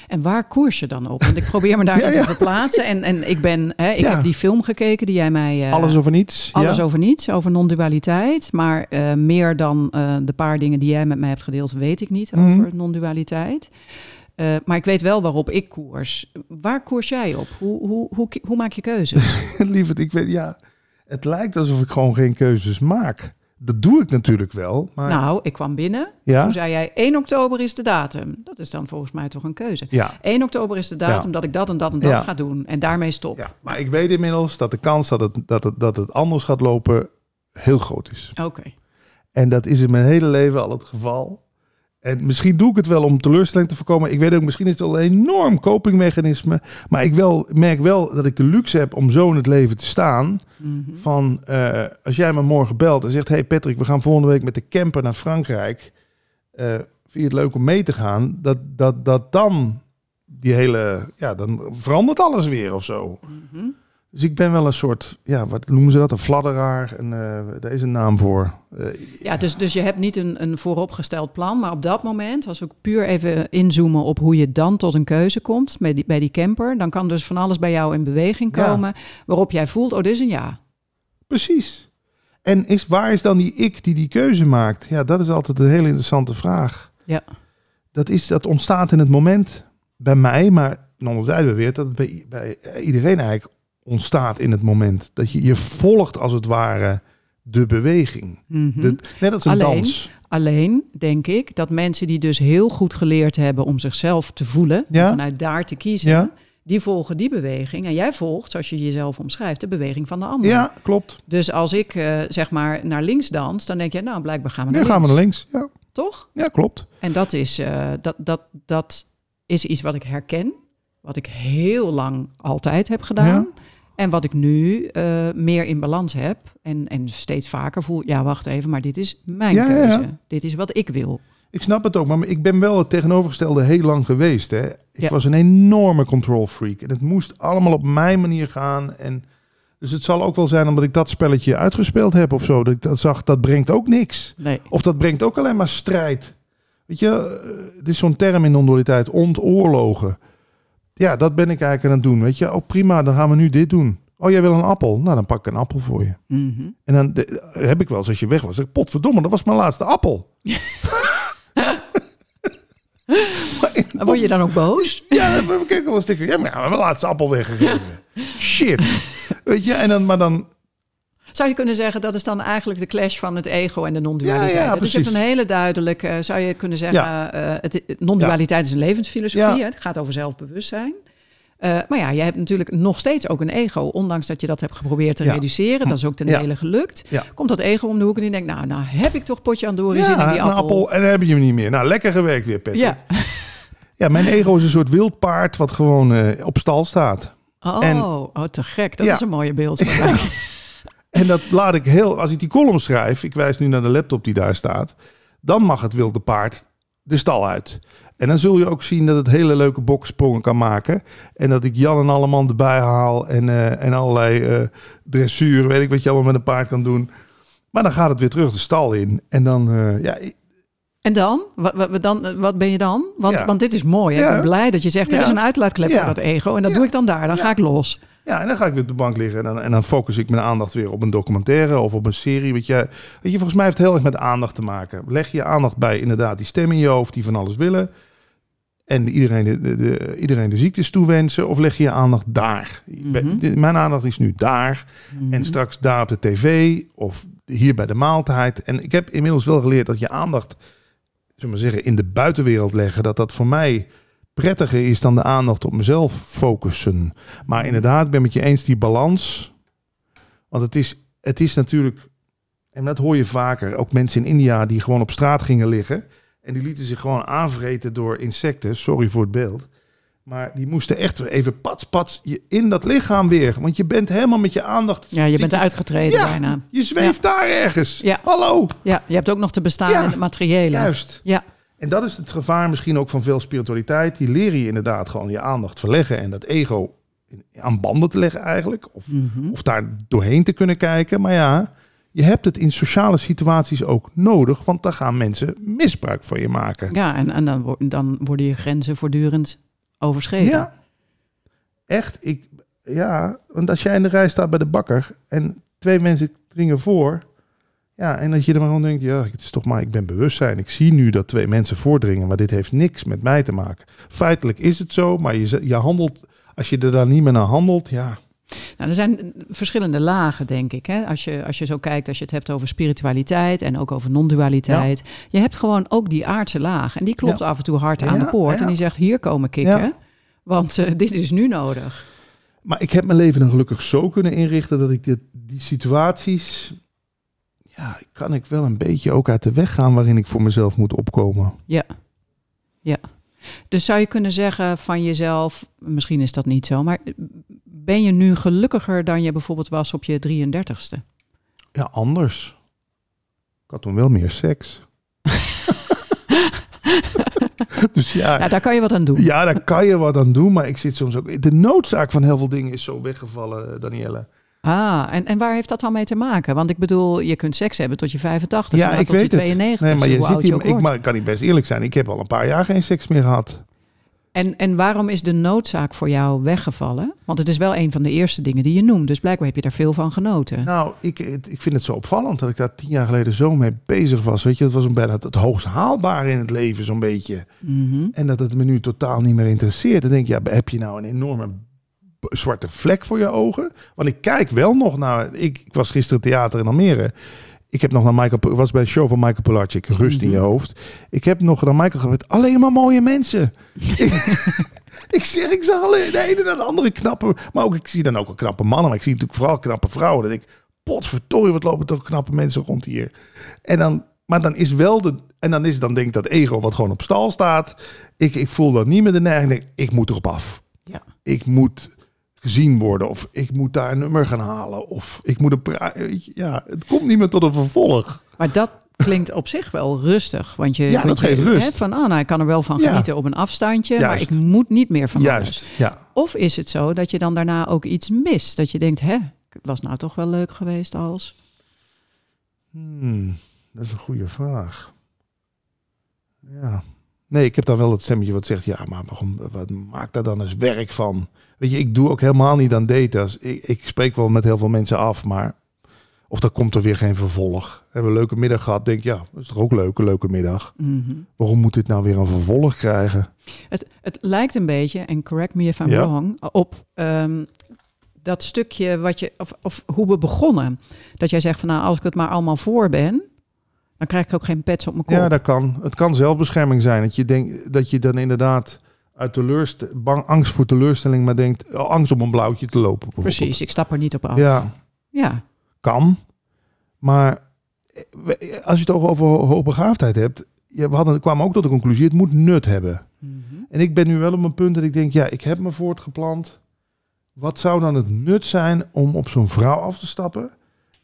En waar koers je dan op? Want ik probeer me daar *laughs* Ja, te verplaatsen. En, en ik ben, hè, ik Ja. heb die film gekeken die jij mij. eh, alles over niets. alles over niets, over non-dualiteit. Maar eh, meer dan eh, de paar dingen die jij met mij hebt gedeeld, weet ik niet Mhm. over non-dualiteit. Eh, maar ik weet wel waarop ik koers. Waar koers jij op? Hoe, hoe, hoe, hoe maak je keuzes? *laughs* Lieverd, ik weet, ja, het lijkt alsof ik gewoon geen keuzes maak. Dat doe ik natuurlijk wel. Maar Nou, ik kwam binnen. ja, Toen zei jij 1 oktober is de datum. Dat is dan volgens mij toch een keuze. ja, 1 oktober is de datum dat ik dat en dat en dat ga doen. En daarmee stop. ja. Maar ik weet inmiddels dat de kans dat het, dat het, dat het anders gaat lopen heel groot is. Oké. En dat is in mijn hele leven al het geval. En misschien doe ik het wel om teleurstelling te voorkomen. Ik weet ook, misschien is het wel een enorm copingmechanisme. Maar ik wel, merk wel dat ik de luxe heb om zo in het leven te staan. Mhm. Van, eh, als jij me morgen belt en zegt... hey Patrick, we gaan volgende week met de camper naar Frankrijk. Eh, vind je het leuk om mee te gaan? Dat, dat, dat dan die hele... Ja, dan verandert alles weer of zo. Mhm. Dus ik ben wel een soort... Ja, wat noemen ze dat? Een fladderaar. En, eh, daar is een naam voor. Eh, Ja, dus, dus je hebt niet een, een vooropgesteld plan. Maar op dat moment, als we puur even inzoomen op hoe je dan tot een keuze komt bij die, bij die camper. Dan kan dus van alles bij jou in beweging Ja. komen. Waarop jij voelt, oh, dit is een ja. Precies. En is, waar is dan die ik die die keuze maakt? Ja, dat is altijd een hele interessante vraag. Ja. Dat, is, dat ontstaat in het moment bij mij, maar we weer dat het bij, bij iedereen eigenlijk ontstaat in het moment. Dat je, je volgt als het ware de beweging. Mhm. De, net als een Alleen, dans. Alleen denk ik dat mensen die dus heel goed geleerd hebben om zichzelf te voelen, Ja. en vanuit daar te kiezen, Ja, die volgen die beweging. En jij volgt, zoals je jezelf omschrijft, de beweging van de ander. ja klopt. Dus als ik eh, zeg maar naar links dans, dan denk je, nou blijkbaar gaan we naar gaan we links. naar links. Ja, Toch? ja klopt. En dat is, eh, dat, dat, dat is iets wat ik herken, wat ik heel lang altijd heb gedaan. Ja. En wat ik nu eh, meer in balans heb en, en steeds vaker voel, ja wacht even, maar dit is mijn Ja, ja, ja. keuze. Dit is wat ik wil. Ik snap het ook, maar ik ben wel het tegenovergestelde heel lang geweest. Hè. Ik was een enorme control freak. En het moest allemaal op mijn manier gaan. En dus het zal ook wel zijn omdat ik dat spelletje uitgespeeld heb of zo. Dat ik dat zag, dat brengt ook niks. Nee. Of dat brengt ook alleen maar strijd. Weet je, eh, het is zo'n term in non-dualiteit, ontoorlogen. Ja, dat ben ik eigenlijk aan het doen. Weet je, oh prima, dan gaan we nu dit doen. Oh, jij wil een appel? Nou, dan pak ik een appel voor je. Mhm. En dan de- heb ik wel eens als je weg was. zeg ik, Potverdomme, dat was mijn laatste appel. *laughs* Maar Word je dan ook boos? *laughs* Ja, dan heb ik wel een sticker. Ja, maar mijn laatste appel weggegeven. *laughs* Shit. Weet je, en dan, maar dan... Zou je kunnen zeggen, dat is dan eigenlijk de clash van het ego en de non-dualiteit. Ja, ja, dus je hebt een hele duidelijke, zou je kunnen zeggen, Ja. eh, het, non-dualiteit is een levensfilosofie. Het gaat over zelfbewustzijn. Eh, maar ja, je hebt natuurlijk nog steeds ook een ego, ondanks dat je dat hebt geprobeerd te reduceren. Dat is ook ten dele gelukt. Komt dat ego om de hoek en die denkt, nou, nou heb ik toch potje Ja, zin in die een appel. En dan heb je hem niet meer. Nou, lekker gewerkt weer, Patrick. Ja. Ja, mijn ego is een soort wild paard wat gewoon eh, op stal staat. Oh, En- oh, te gek. Dat is een mooie beeld. En dat laat ik heel... Als ik die column schrijf, ik wijs nu naar de laptop die daar staat... dan mag het wilde paard de stal uit. En dan zul je ook zien dat het hele leuke boksprongen kan maken. En dat ik Jan en Alleman erbij haal en, eh, en allerlei eh, dressuur, weet ik wat je allemaal met een paard kan doen. Maar dan gaat het weer terug de stal in. En dan, eh, ja, En dan? Wat, wat, dan? wat ben je dan? Want, Ja. want dit is mooi. hè? Ik ben blij dat je zegt, er Ja. is een uitlaatklep voor dat ego. En dat doe ik dan daar. Dan ga ik los. Ja, en dan ga ik weer op de bank liggen en dan, en dan focus ik mijn aandacht weer op een documentaire of op een serie. Weet je, weet je, volgens mij heeft het heel erg met aandacht te maken. Leg je aandacht bij inderdaad die stem in je hoofd die van alles willen. En iedereen de, de, de- iedereen de ziektes toewensen. Of leg je je aandacht daar? Mhm. Mijn aandacht is nu daar. Mhm. En straks daar op de tv of hier bij de maaltijd. En ik heb inmiddels wel geleerd dat je aandacht, zullen we zeggen, in de buitenwereld leggen. Dat dat voor mij prettiger is dan de aandacht op mezelf focussen. Maar inderdaad, ik ben met je eens die balans. Want het is, het is natuurlijk, en dat hoor je vaker, ook mensen in India die gewoon op straat gingen liggen. En die lieten zich gewoon aanvreten door insecten. Sorry voor het beeld. Maar die moesten echt weer even pats, pats je in dat lichaam weer. Want je bent helemaal met je aandacht. Ja, je bent uitgetreden Ja. bijna. Je zweeft daar ergens. Ja. Hallo. Ja, je hebt ook nog te bestaan in het materiële. Juist. Ja. En dat is het gevaar misschien ook van veel spiritualiteit. Die leren je inderdaad gewoon je aandacht verleggen. En dat ego aan banden te leggen eigenlijk. Of, Mhm. of daar doorheen te kunnen kijken. Maar ja, je hebt het in sociale situaties ook nodig. Want dan gaan mensen misbruik van je maken. Ja, en, en dan, dan worden je grenzen voortdurend overschreden. Ja. Echt, ik, ja, want als jij in de rij staat bij de bakker en twee mensen dringen voor, ja, en dat je er maar gewoon denkt, ja, het is toch maar, ik ben bewustzijn. Ik zie nu dat twee mensen voordringen, maar dit heeft niks met mij te maken. Feitelijk is het zo, maar je, je handelt, als je er dan niet meer naar handelt, ja, Nou, er zijn verschillende lagen, denk ik. Hè? Als, je, als je zo kijkt, als je het hebt over spiritualiteit en ook over non-dualiteit. Je hebt gewoon ook die aardse laag. En die klopt af en toe hard aan de poort. En die zegt, hier komen kikken. Want uh, dit is nu nodig. Maar ik heb mijn leven dan gelukkig zo kunnen inrichten dat ik dit, die situaties ja, kan ik wel een beetje ook uit de weg gaan waarin ik voor mezelf moet opkomen. Ja, ja. Dus zou je kunnen zeggen van jezelf, misschien is dat niet zo, maar ben je nu gelukkiger dan je bijvoorbeeld was op je 33ste? Ja, anders. Ik had toen wel meer seks. *laughs* dus ja, ja, daar kan je wat aan doen. Ja, daar kan je wat aan doen, maar ik zit soms ook. De noodzaak van heel veel dingen is zo weggevallen, Danielle. Ah, en, en waar heeft dat dan mee te maken? Want ik bedoel, je kunt seks hebben tot je 85, ja, ik tot weet je 92. Nee, maar je zit hier, ik maar, kan niet best eerlijk zijn. Ik heb al een paar jaar geen seks meer gehad. En, en waarom is de noodzaak voor jou weggevallen? Want het is wel een van de eerste dingen die je noemt. Dus blijkbaar heb je daar veel van genoten. Nou, ik, ik vind het zo opvallend dat ik daar tien jaar geleden zo mee bezig was. Weet je, het was een bijna het hoogst haalbare in het leven, zo'n beetje. Mhm. En dat het me nu totaal niet meer interesseert. Dan denk je, ja, heb je nou een enorme zwarte vlek voor je ogen. Want ik kijk wel nog naar. Ik, ik was gisteren theater in Almere. Ik heb nog naar Michael. was bij een show van Michael Pilarczyk. Rust in je mhm. hoofd. Ik heb nog naar Michael gehad. Alleen maar mooie mensen. *laughs* ik, zeg, ik zag alleen de ene en de andere knappe. Maar ook ik zie dan ook wel knappe mannen. Maar ik zie natuurlijk vooral knappe vrouwen. Dat ik. Potverdorie, wat lopen toch knappe mensen rond hier. En dan. Maar dan is wel de. En dan is dan denk ik dat ego wat gewoon op stal staat. Ik, ik voel dan niet meer de neiging. Ik moet erop af. Ja. Ik moet gezien worden. Of ik moet daar een nummer gaan halen. Of ik moet een... Ja, het komt niet meer tot een vervolg. Maar dat klinkt op zich wel rustig. Want je, ja, dat geeft rust. Hè, van, oh, nou, ik kan er wel van genieten op een afstandje. Maar ik moet niet meer van Juist, ja. Of is het zo dat je dan daarna ook iets mist? Dat je denkt, hè, het was nou toch wel leuk geweest als... Hmm, dat is een goede vraag. Ja. Nee, ik heb dan wel het stemmetje wat zegt, ja, maar waarom, wat maakt daar dan eens werk van? Weet je, ik doe ook helemaal niet aan data's. Ik, ik spreek wel met heel veel mensen af, maar of er komt er weer geen vervolg. We hebben een leuke middag gehad. Denk ja, dat is toch ook leuk, een leuke middag. Mhm. Waarom moet dit nou weer een vervolg krijgen? Het, het lijkt een beetje, en correct me if I'm wrong, op um, dat stukje wat je, of, of hoe we begonnen. Dat jij zegt van nou, als ik het maar allemaal voor ben, dan krijg ik ook geen pets op mijn kop. Ja, dat kan. Het kan zelfbescherming zijn. Dat je denkt dat je dan inderdaad uit teleurst bang, angst voor teleurstelling, maar denkt oh, angst om een blauwtje te lopen. Precies, ik stap er niet op af. Ja, ja. kan. Maar eh, als je het over hoogbegaafdheid hebt, we hadden, kwamen ook tot de conclusie, het moet nut hebben. Mhm. En ik ben nu wel op een punt dat ik denk, ja, ik heb me voortgeplant. Wat zou dan het nut zijn om op zo'n vrouw af te stappen?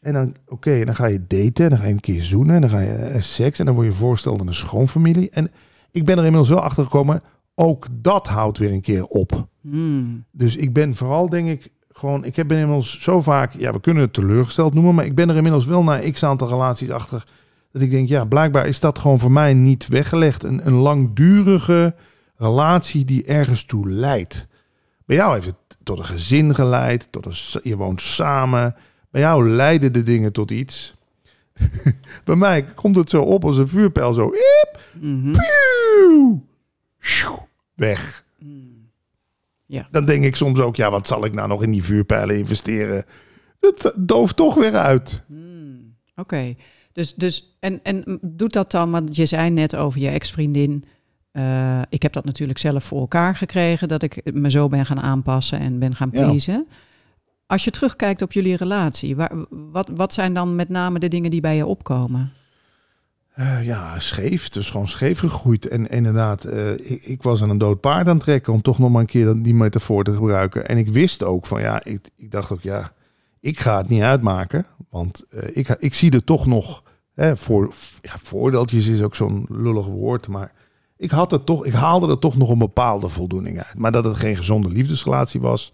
En dan, oké, dan ga je daten, en dan ga je een keer zoenen, en dan ga je eh, seks, en dan word je voorgesteld aan een schoonfamilie. En ik ben er inmiddels wel achter gekomen, ook dat houdt weer een keer op. Hmm. Dus ik ben vooral, denk ik, gewoon, ik heb inmiddels zo vaak, ja, we kunnen het teleurgesteld noemen, maar ik ben er inmiddels wel naar x aantal relaties achter. Dat ik denk, ja, blijkbaar is dat gewoon voor mij niet weggelegd. Een, een langdurige relatie die ergens toe leidt. Bij jou heeft het tot een gezin geleid, tot een, je woont samen. Bij jou leiden de dingen tot iets. *laughs* Bij mij komt het zo op als een vuurpijl, zo. Mm weg. Hmm. Ja. Dan denk ik soms ook, ja, wat zal ik nou nog in die vuurpijlen investeren? Het dooft toch weer uit. Hmm. Oké, dus, dus en, en doet dat dan, want je zei net over je ex-vriendin. Uh, ik heb dat natuurlijk zelf voor elkaar gekregen, dat ik me zo ben gaan aanpassen en ben gaan pleasen. Als je terugkijkt op jullie relatie, waar, wat, wat zijn dan met name de dingen die bij je opkomen? Uh, ja, scheef. Dus gewoon scheef gegroeid. En inderdaad, uh, ik, ik, was aan een dood paard aan het trekken om toch nog maar een keer die metafoor te gebruiken. En ik wist ook van ja, ik, ik dacht ook ja, ik ga het niet uitmaken. Want uh, ik, ik zie er toch nog, hè, voor, ja, voordeeltjes is ook zo'n lullig woord, maar ik, had het toch, ik haalde er toch nog een bepaalde voldoening uit. Maar dat het geen gezonde liefdesrelatie was,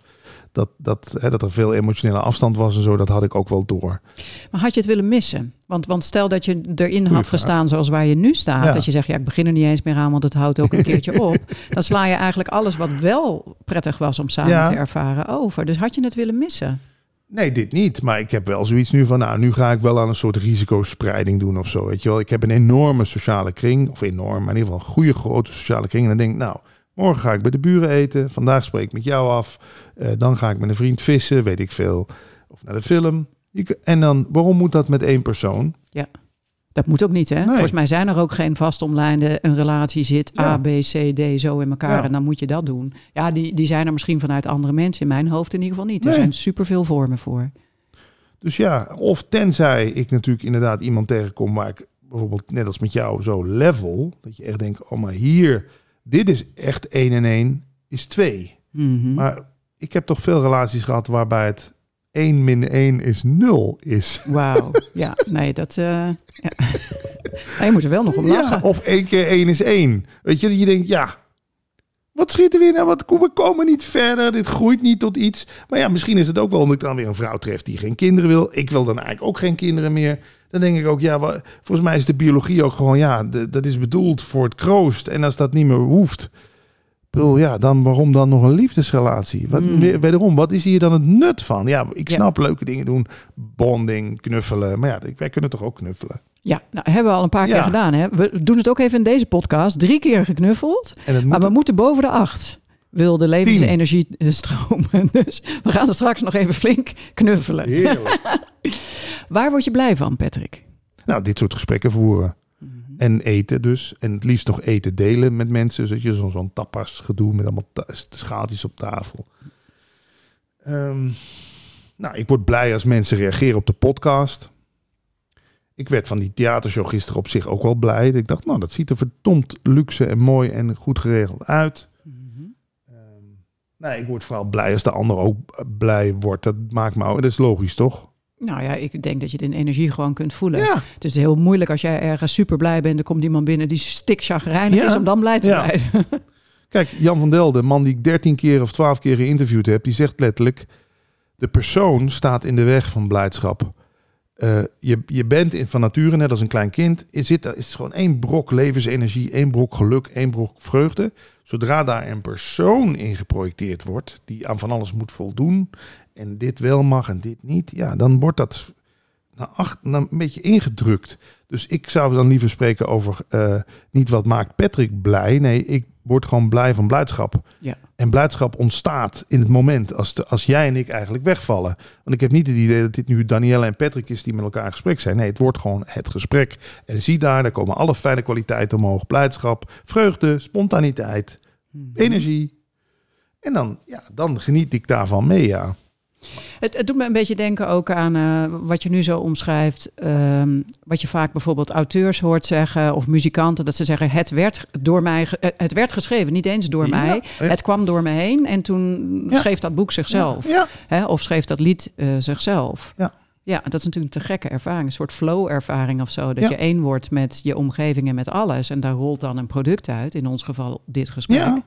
dat, dat, hè, dat er veel emotionele afstand was en zo, dat had ik ook wel door. Maar had je het willen missen? Want, want stel dat je erin had gestaan zoals waar je nu staat. Dat je zegt, ja, ik begin er niet eens meer aan, want het houdt ook een keertje op. *laughs* Dan sla je eigenlijk alles wat wel prettig was om samen te ervaren over. Dus had je het willen missen? Nee, dit niet. Maar ik heb wel zoiets nu van, nou, nu ga ik wel aan een soort risicospreiding doen of zo. Weet je wel, ik heb een enorme sociale kring, of enorm, maar in ieder geval een goede grote sociale kring. En dan denk ik, nou, Morgen ga ik bij de buren eten. Vandaag spreek ik met jou af. Eh, dan ga ik met een vriend vissen, weet ik veel. Of naar de film. Je En dan, waarom moet dat met één persoon? Dat moet ook niet, hè? Nee. Volgens mij zijn er ook geen vastomlijnden. Een relatie zit Ja. A, B, C, D zo in elkaar Ja. en dan moet je dat doen. Ja, die, die zijn er misschien vanuit andere mensen. In mijn hoofd in ieder geval niet. Er zijn superveel vormen voor. Dus ja, of tenzij ik natuurlijk inderdaad iemand tegenkom waar ik bijvoorbeeld net als met jou zo level, dat je echt denkt, oh maar hier, dit is echt 1 en 1 is 2. Mhm. Maar ik heb toch veel relaties gehad waarbij het 1 min 1 is 0 is. Wauw. *laughs* Ja, nee, dat... eh, ja. *laughs* Je moet er wel nog om lachen. Ja, of 1 keer 1 is 1. Weet je, dat je denkt, ja, wat schiet er weer nou? Wat, we komen niet verder, dit groeit niet tot iets. Maar ja, misschien is het ook wel omdat ik dan weer een vrouw tref die geen kinderen wil. Ik wil dan eigenlijk ook geen kinderen meer. Dan denk ik ook, ja, wa- volgens mij is de biologie ook gewoon, ja, de- dat is bedoeld voor het kroost. En als dat niet meer hoeft, bedoel, ja, dan waarom dan nog een liefdesrelatie? Wat, weer- Wederom, wat is hier dan het nut van? Ja, ik Ja. snap leuke dingen doen, bonding, knuffelen. Maar ja, wij kunnen toch ook knuffelen? Ja, nou, hebben we al een paar Ja. keer gedaan. Hè? We doen het ook even in deze podcast. Drie keer geknuffeld. Maar we moeten boven de acht. Wil de levensenergie eh, stromen. *laughs* Dus we gaan er straks nog even flink knuffelen. heerlijk. *laughs* Waar word je blij van, Patrick? nou, dit soort gesprekken voeren. En eten dus. En het liefst nog eten delen met mensen. Zodat je zo'n zo'n tapas gedoe met allemaal schaaltjes op tafel. Ehm, nou, ik word blij als mensen reageren op de podcast. Ik werd van die theatershow gisteren op zich ook wel blij. Ik dacht, nou, dat ziet er verdomd luxe en mooi en goed geregeld uit. Nou, ik word vooral blij als de ander ook blij wordt. Dat maakt me ook, dat is logisch, toch? Nou ja, ik denk dat je de energie gewoon kunt voelen. Ja, Het is heel moeilijk als jij ergens super blij bent. Er komt iemand binnen die stik chagrijnig Ja. is om dan blij te Ja. blijven. *laughs* Kijk, Jan van Delden, de man die ik 13 keer of 12 keer geïnterviewd heb, die zegt letterlijk: de persoon staat in de weg van blijdschap. Eh, je, je bent in, van nature, net als een klein kind, is, zit, is gewoon één brok levensenergie, één brok geluk, één brok vreugde. Zodra daar een persoon in geprojecteerd wordt, die aan van alles moet voldoen, en dit wel mag en dit niet, ja, dan wordt dat naar acht, een beetje ingedrukt. Dus ik zou dan liever spreken over eh, niet wat maakt Patrick blij. Nee, ik word gewoon blij van blijdschap. Ja. En blijdschap ontstaat in het moment als, de, als jij en ik eigenlijk wegvallen. Want ik heb niet het idee dat dit nu Danielle en Patrick is die met elkaar in gesprek zijn. Nee, het wordt gewoon het gesprek. En zie daar, daar komen alle fijne kwaliteiten omhoog. Blijdschap, vreugde, spontaniteit, energie. En dan, ja, dan geniet ik daarvan mee, ja. Het, het doet me een beetje denken ook aan eh, wat je nu zo omschrijft. ehm, wat je vaak bijvoorbeeld auteurs hoort zeggen of muzikanten. Dat ze zeggen, het werd, door mij, eh, het werd geschreven, niet eens door Ja, mij. ja. Het kwam door me heen en toen Ja. schreef dat boek zichzelf. Hè? Of schreef dat lied eh, zichzelf. Ja. Ja, dat is natuurlijk een te gekke ervaring. Een soort flow-ervaring of zo. Dat Ja. je één wordt met je omgeving en met alles. En daar rolt dan een product uit. In ons geval dit gesprek.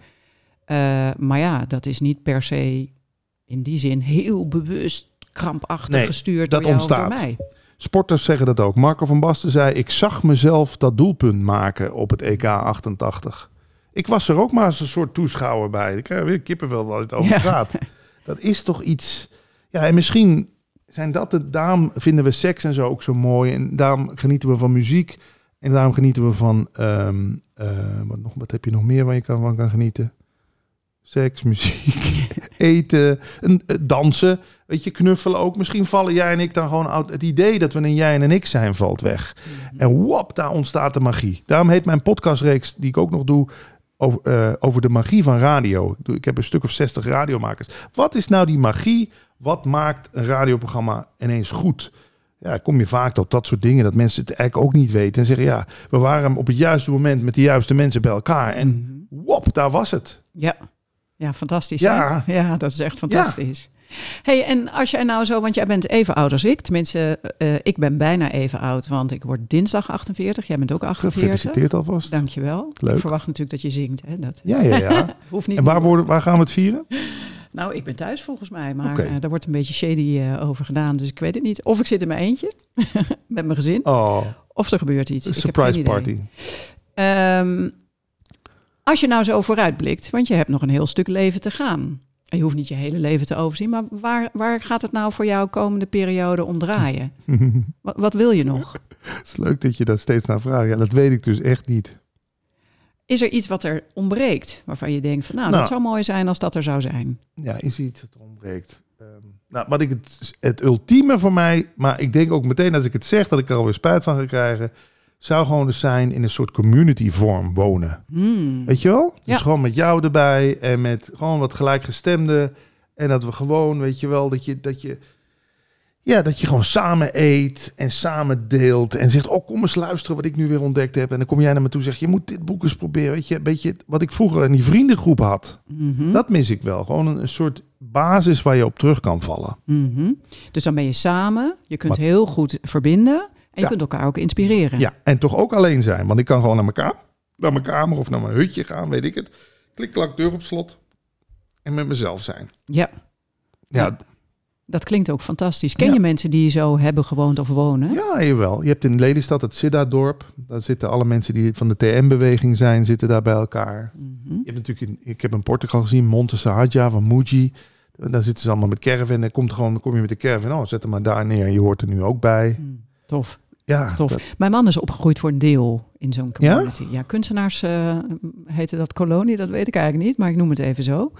Ja. Maar ja, dat is niet per se in die zin heel bewust krampachtig Nee, gestuurd dat door jou ontstaat. door mij. Sporters zeggen dat ook. Marco van Basten zei: Ik zag mezelf dat doelpunt maken op het EK 88. Ik was er ook maar als een soort toeschouwer bij. Ik krijg weer kippenvel als het over Ja. gaat. *laughs* Dat is toch iets. Ja, en misschien zijn dat de. Daarom vinden we seks en zo ook zo mooi. En daarom genieten we van muziek. En daarom genieten we van. ehm, eh, wat, nog, wat heb je nog meer waar je kan, van kan genieten? Seks, muziek, *laughs* eten, eh, dansen. Weet je, knuffelen ook. Misschien vallen jij en ik dan gewoon uit. Het idee dat we een jij en een ik zijn valt weg. En wop, daar ontstaat de magie. Daarom heet mijn podcastreeks, die ik ook nog doe, over, eh, over de magie van radio. Ik heb een stuk of 60 radiomakers. Wat is nou die magie? Wat maakt een radioprogramma ineens goed? Ja, kom je vaak tot dat soort dingen dat mensen het eigenlijk ook niet weten. En zeggen, ja, we waren op het juiste moment met de juiste mensen bij elkaar. En Mhm. wop, daar was het. Ja, ja fantastisch. Ja. hè? ja, dat is echt fantastisch. Hey, en als jij nou zo, want jij bent even oud als ik. Tenminste, eh, ik ben bijna even oud, want ik word dinsdag 48. Jij bent ook 48. Gefeliciteerd alvast. Dankjewel. Leuk. Ik verwacht natuurlijk dat je zingt. Hè? Dat Ja, ja, ja. *laughs* hoeft niet. En waar, worden, waar gaan we het vieren? Nou, ik ben thuis volgens mij, maar Oké. eh, daar wordt een beetje shady eh, over gedaan. Dus ik weet het niet. Of ik zit in mijn eentje *laughs* met mijn gezin, Oh, of er gebeurt iets. surprise party. Ehm, als je nou zo vooruitblikt, want je hebt nog een heel stuk leven te gaan. En je hoeft niet je hele leven te overzien, maar waar, waar gaat het nou voor jou komende periode om draaien? *laughs* Wat, wat wil je nog? Het is leuk dat je daar steeds naar vraagt. Ja, dat weet ik dus echt niet. Is er iets wat er ontbreekt waarvan je denkt van nou, Nou. dat zou mooi zijn als dat er zou zijn? Ja, is iets dat ontbreekt. Ehm, nou, wat ik het, het ultieme voor mij, maar ik denk ook meteen als ik het zeg dat ik er alweer spijt van ga krijgen, zou gewoon dus zijn in een soort community vorm wonen. Hmm. Weet je wel? Dus Ja. gewoon met jou erbij en met gewoon wat gelijkgestemden. En dat we gewoon, weet je wel, dat je, dat je, ja, dat je gewoon samen eet en samen deelt. En zegt, oh, kom eens luisteren wat ik nu weer ontdekt heb. En dan kom jij naar me toe en zeg, je moet dit boek eens proberen. Weet je, een beetje wat ik vroeger in die vriendengroep had. Mhm. Dat mis ik wel. Gewoon een, een soort basis waar je op terug kan vallen. Mhm. Dus dan ben je samen, je kunt Maar- heel goed verbinden en je kunt elkaar ook inspireren. Ja, en toch ook alleen zijn. Want ik kan gewoon naar mijn, ka- naar mijn kamer of naar mijn hutje gaan, weet ik het. Klik, klak, deur op slot. En met mezelf zijn. Ja, Ja, dat klinkt ook fantastisch. Ken Ja. je mensen die zo hebben gewoond of wonen? Ja, jawel. Je hebt in Lelystad het Siddha-dorp. Daar zitten alle mensen die van de TM-beweging zijn, zitten daar bij elkaar. Mhm. Je hebt natuurlijk in, ik heb in Portugal gezien, Monte Sahaja van Muji. Daar zitten ze allemaal met caravan. En komt gewoon, dan kom je met de caravan. Oh, zet hem maar daar neer. Je hoort er nu ook bij. Hmm, Tof. Ja, Tof. dat- Mijn man is opgegroeid voor een deel in zo'n community. Ja, kunstenaars uh, heette dat kolonie, dat weet ik eigenlijk niet, maar ik noem het even zo.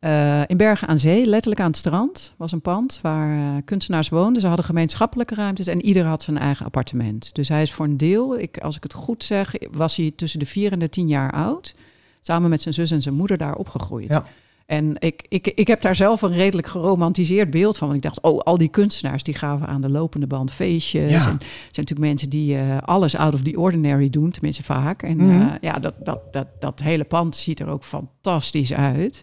Uh, in Bergen aan Zee, letterlijk aan het strand, was een pand waar uh, kunstenaars woonden. Ze hadden gemeenschappelijke ruimtes en ieder had zijn eigen appartement. Dus hij is voor een deel, ik, als ik het goed zeg, was hij tussen de vier en de tien jaar oud. Samen met zijn zus en zijn moeder daar opgegroeid. Ja. En ik, ik, ik heb daar zelf een redelijk geromantiseerd beeld van. Want ik dacht, oh, al die kunstenaars die gaven aan de lopende band feestjes. Ja. En het zijn natuurlijk mensen die uh, alles out of the ordinary doen, tenminste vaak. En Mhm. uh, ja, dat, dat, dat, dat hele pand ziet er ook fantastisch uit.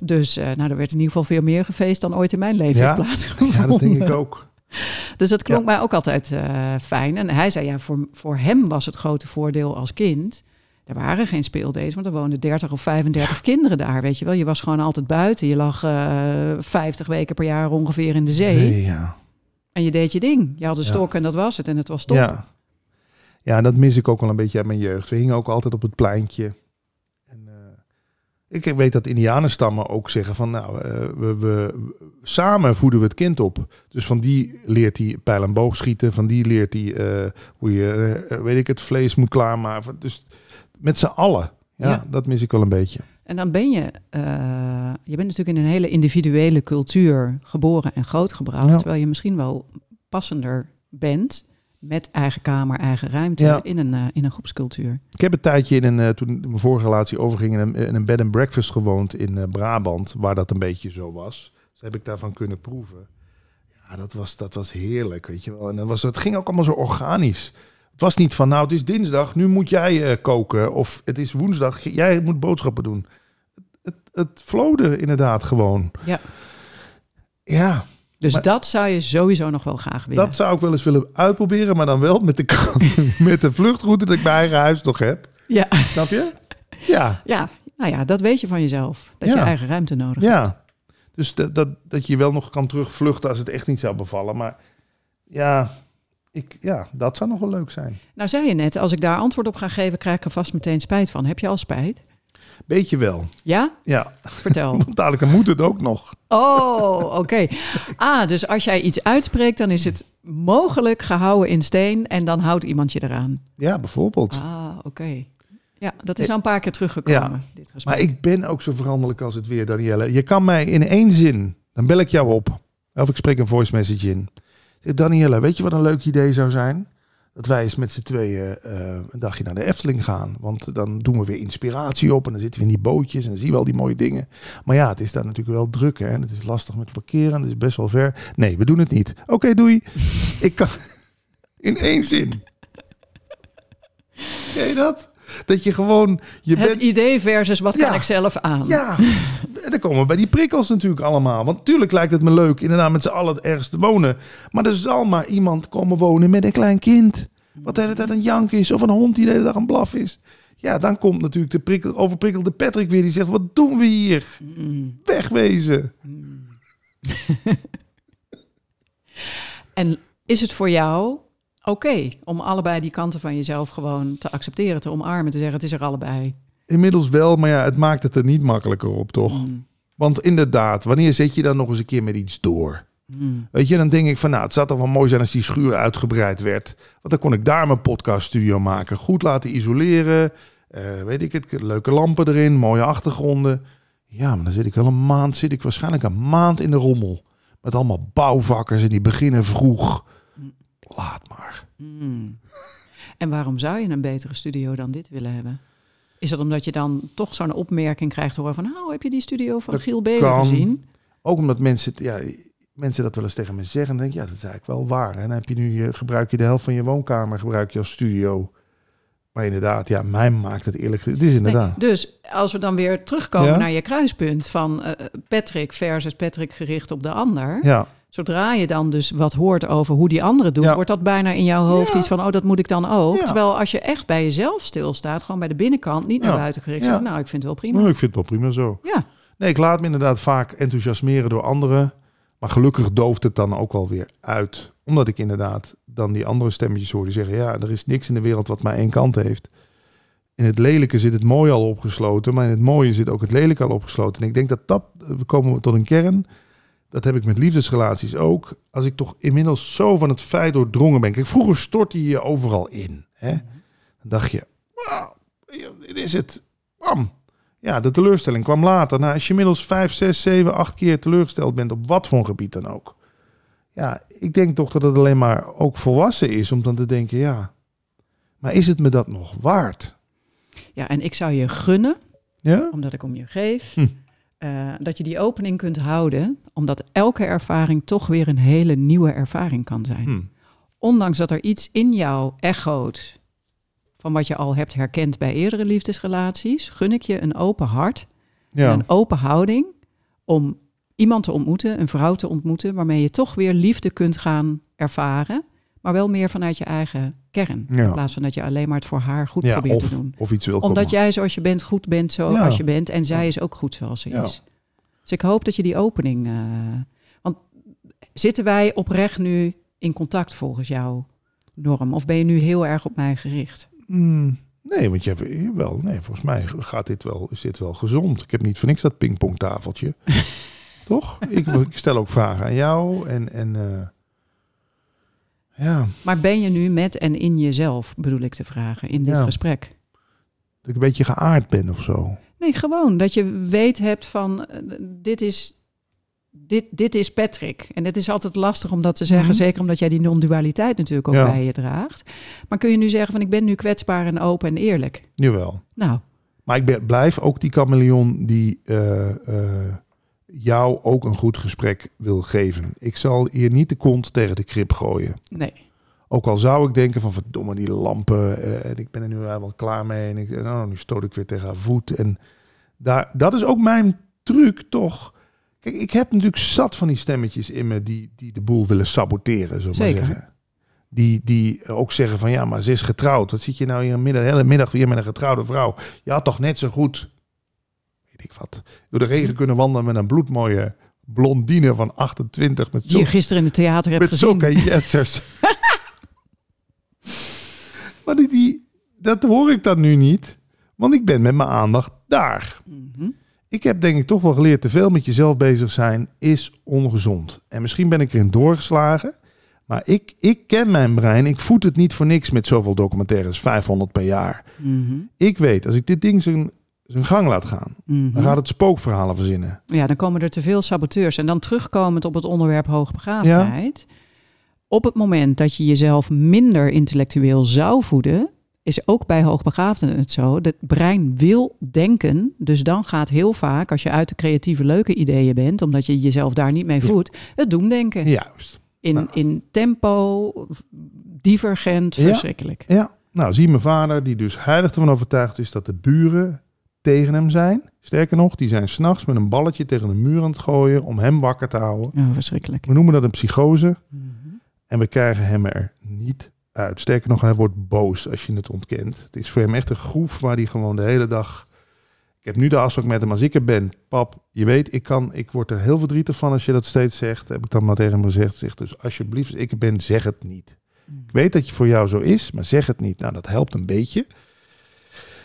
Dus uh, nou, er werd in ieder geval veel meer gefeest dan ooit in mijn leven Ja. heeft plaatsgevonden. ja, dat denk ik ook. *laughs* Dus dat klonk mij ook altijd fijn. En hij zei, ja, voor, voor hem was het grote voordeel als kind... Er waren geen speeldates, want er woonden 30 of 35 kinderen daar, weet je wel. Je was gewoon altijd buiten. Je lag uh, 50 weken per jaar ongeveer in de zee. Zee, ja. En je deed je ding. Je had een stok en dat was het. En het was top. Ja. ja, dat mis ik ook wel een beetje uit mijn jeugd. We hingen ook altijd op het pleintje. En, eh, ik weet dat indianenstammen ook zeggen van... nou, eh, we, we, samen voeden we het kind op. Dus van die leert hij pijl en boog schieten. Van die leert hij eh, hoe je, eh, weet ik het, vlees moet klaarmaken. Dus met z'n allen. Ja, Ja. dat mis ik wel een beetje. En dan ben je, uh, je bent natuurlijk in een hele individuele cultuur geboren en grootgebracht. Ja. Terwijl je misschien wel passender bent met eigen kamer, eigen ruimte Ja. in, een, uh, in een groepscultuur. Ik heb een tijdje in een, uh, toen mijn vorige relatie overging, in een, in een bed and breakfast gewoond in Brabant, waar dat een beetje zo was. Dus heb ik daarvan kunnen proeven. Ja, dat was, dat was heerlijk, weet je wel. En dat was, het ging ook allemaal zo organisch. Het was niet van, nou, het is dinsdag, nu moet jij uh, koken. Of het is woensdag, jij moet boodschappen doen. Het, het, flowde inderdaad gewoon. Ja. Ja, Dus Maar- dat zou je sowieso nog wel graag willen. dat zou ik wel eens willen uitproberen, maar dan wel met de, *laughs* met de vluchtroute dat ik mijn eigen huis nog heb. Ja. Snap je? Ja. ja, nou ja, dat weet je van jezelf. Dat je eigen ruimte nodig hebt. Ja, dus dat, dat, dat je wel nog kan terugvluchten als het echt niet zou bevallen. Maar ja, ik, ja, dat zou nog wel leuk zijn. Nou zei je net, als ik daar antwoord op ga geven, krijg ik er vast meteen spijt van. Heb je al spijt? Beetje wel. Ja? Ja, Vertel. *laughs* want dadelijk moet het ook nog. Oh, oké. Ah, dus als jij iets uitspreekt, dan is het mogelijk gehouden in steen en dan houdt iemand je eraan. Ja, bijvoorbeeld. Ah, oké. Ja, dat is al een paar keer teruggekomen, Ja, dit. Maar ik ben ook zo veranderlijk als het weer, Danielle. Je kan mij in één zin, dan bel ik jou op. Of ik spreek een voice message in. Zeg, Danielle, weet je wat een leuk idee zou zijn? Dat wij eens met z'n tweeën eh, een dagje naar de Efteling gaan. Want dan doen we weer inspiratie op. En dan zitten we in die bootjes en dan zien we al die mooie dingen. Maar ja, het is daar natuurlijk wel druk. Hè? En het is lastig met parkeren. Het is best wel ver. Nee, we doen het niet. Oké, doei. ik kan *laughs* in één zin. Ken je dat? Dat je gewoon... Je het bent idee versus wat Ja. kan ik zelf aan? ja, en dan komen we bij die prikkels natuurlijk allemaal. Want natuurlijk lijkt het me leuk inderdaad met z'n allen ergens te wonen. Maar er zal maar iemand komen wonen met een klein kind. Wat de hele tijd een jank is. Of een hond die de hele dag een blaf is. Ja, dan komt natuurlijk de prikkel, overprikkelde Patrick weer. Die zegt, wat doen we hier? Mm. Wegwezen. *laughs* En is het voor jou oké om allebei die kanten van jezelf gewoon te accepteren, te omarmen, te zeggen het is er allebei? Inmiddels wel, maar ja, het maakt het er niet makkelijker op, toch? Mm. Want inderdaad, wanneer zet je dan nog eens een keer met iets door? Mm. Weet je, dan denk ik van nou, het zou toch wel mooi zijn als die schuur uitgebreid werd. Want dan kon ik daar mijn podcaststudio maken. Goed laten isoleren. eh, weet ik het, leuke lampen erin, mooie achtergronden. Ja, maar dan zit ik wel een maand, zit ik waarschijnlijk een maand in de rommel. Met allemaal bouwvakkers en die beginnen vroeg. Laat maar. Mm. En waarom zou je een betere studio dan dit willen hebben? Is dat omdat je dan toch zo'n opmerking krijgt horen van... oh, heb je die studio van Dat Giel Belen gezien? Ook omdat mensen, ja, mensen dat wel eens tegen me zeggen. Dan denk ik, ja, dat is eigenlijk wel waar. En dan heb je nu, je, gebruik je de helft van je woonkamer gebruik je als studio. Maar inderdaad, ja, mij maakt het eerlijk. Het is Nee, inderdaad. dus als we dan weer terugkomen Ja? naar je kruispunt... van eh, Patrick versus Patrick gericht op de ander... Ja, Zodra je dan dus wat hoort over hoe die andere doet, Ja. wordt dat bijna in jouw hoofd Ja. iets van, oh, dat moet ik dan ook. Ja. Terwijl als je echt bij jezelf stilstaat, gewoon bij de binnenkant, niet naar buiten gericht, zegt, nou, ik vind het wel prima. nou, ik vind het wel prima zo. Ja, Nee, ik laat me inderdaad vaak enthousiasmeren door anderen. Maar gelukkig dooft het dan ook wel weer uit. Omdat ik inderdaad dan die andere stemmetjes hoor die zeggen... ja, er is niks in de wereld wat maar één kant heeft. In het lelijke zit het mooie al opgesloten... maar in het mooie zit ook het lelijke al opgesloten. En ik denk dat dat... We komen tot een kern. Dat heb ik met liefdesrelaties ook. Als ik toch inmiddels zo van het feit doordrongen ben... Kijk, vroeger stortte je je overal in. Hè? Dan dacht je... Wauw, dit is het. Bam. Ja, de teleurstelling kwam later. Nou, als je inmiddels vijf, zes, zeven, acht keer teleurgesteld bent op wat voor een gebied dan ook. Ja, ik denk toch dat het alleen maar ook volwassen is om dan te denken, ja, maar is het me dat nog waard? ja, en ik zou je gunnen, Ja? omdat ik om je geef, Hm. Eh, dat je die opening kunt houden, omdat elke ervaring toch weer een hele nieuwe ervaring kan zijn. Hm. Ondanks dat er iets in jou echoot van wat je al hebt herkend bij eerdere liefdesrelaties, gun ik je een open hart en een open houding om iemand te ontmoeten, een vrouw te ontmoeten, waarmee je toch weer liefde kunt gaan ervaren, maar wel meer vanuit je eigen kern. Ja. In plaats van dat je alleen maar het voor haar goed ja, probeert of, te doen. of iets wil Omdat komen. jij zoals je bent goed bent zoals je bent en zij is ook goed zoals ze is. Dus ik hoop dat je die opening... eh, want zitten wij oprecht nu in contact volgens jouw norm? Of ben je nu heel erg op mij gericht? Hmm, nee, want je hebt wel. Nee, volgens mij gaat dit wel, is dit wel gezond. Ik heb niet voor niks dat pingpongtafeltje. *laughs* Toch? Ik, ik stel ook vragen aan jou en, en eh, ja, Maar ben je nu met en in jezelf, bedoel ik te vragen, in dit Ja. gesprek? dat ik een beetje geaard ben of zo. Nee, gewoon dat je weet hebt van eh, dit is, dit, dit is Patrick. En het is altijd lastig om dat te zeggen, Mhm. zeker omdat jij die non-dualiteit natuurlijk ook Ja. bij je draagt. Maar kun je nu zeggen van ik ben nu kwetsbaar en open en eerlijk? Jawel. Nou, Maar ik ben, blijf ook die chameleon die eh, eh, jou ook een goed gesprek wil geven. Ik zal hier niet de kont tegen de krip gooien. nee. Ook al zou ik denken van verdomme die lampen. eh, en ik ben er nu wel klaar mee. En ik, nou, nu stoot ik weer tegen haar voet. En daar, dat is ook mijn truc toch. Kijk, ik heb natuurlijk zat van die stemmetjes in me die, die de boel willen saboteren. Zo maar zeggen. Die, die ook zeggen van ja, maar ze is getrouwd. Wat zit je nou hier middag, hele middag weer met een getrouwde vrouw? Je had toch net zo goed, weet ik wat, door de regen kunnen wandelen met een bloedmooie blondine van 28 met Die je gisteren in het theater hebt met gezien. zulke jetsers. *laughs* maar die, die, dat hoor ik dan nu niet. Want ik ben met mijn aandacht daar. Mhm. Ik heb denk ik toch wel geleerd... te veel met jezelf bezig zijn is ongezond. En misschien ben ik erin doorgeslagen. Maar ik, ik ken mijn brein. Ik voed het niet voor niks met zoveel documentaires. 500 per jaar. Mhm. Ik weet, als ik dit ding zijn, zijn gang laat gaan... Mhm. dan gaat het spookverhalen verzinnen. Ja, dan komen er te veel saboteurs. En dan terugkomend op het onderwerp hoogbegaafdheid. Op het moment dat je jezelf minder intellectueel zou voeden, is ook bij hoogbegaafden het zo. Het brein wil denken. Dus dan gaat heel vaak, als je uit de creatieve leuke ideeën bent, omdat je jezelf daar niet mee Ja. voedt, het doemdenken. Juist. In, Nou. in tempo, divergent, Ja. verschrikkelijk. Ja, nou zie mijn vader, die dus heilig ervan overtuigd is dat de buren tegen hem zijn. Sterker nog, die zijn s'nachts met een balletje tegen de muur aan het gooien om hem wakker te houden. Ja, verschrikkelijk. We noemen dat een psychose Mhm. en we krijgen hem er niet uit. Sterker nog, hij wordt boos als je het ontkent. Het is voor hem echt een groef waar hij gewoon de hele dag... Ik heb nu de afspraak met hem, als ik er ben, pap, je weet, ik, kan, ik word er heel verdrietig van als je dat steeds zegt. Heb ik dan maar tegen hem gezegd. Zeg dus alsjeblieft, als ik er ben, zeg het niet. Ik weet dat je voor jou zo is, maar zeg het niet. Nou, dat helpt een beetje.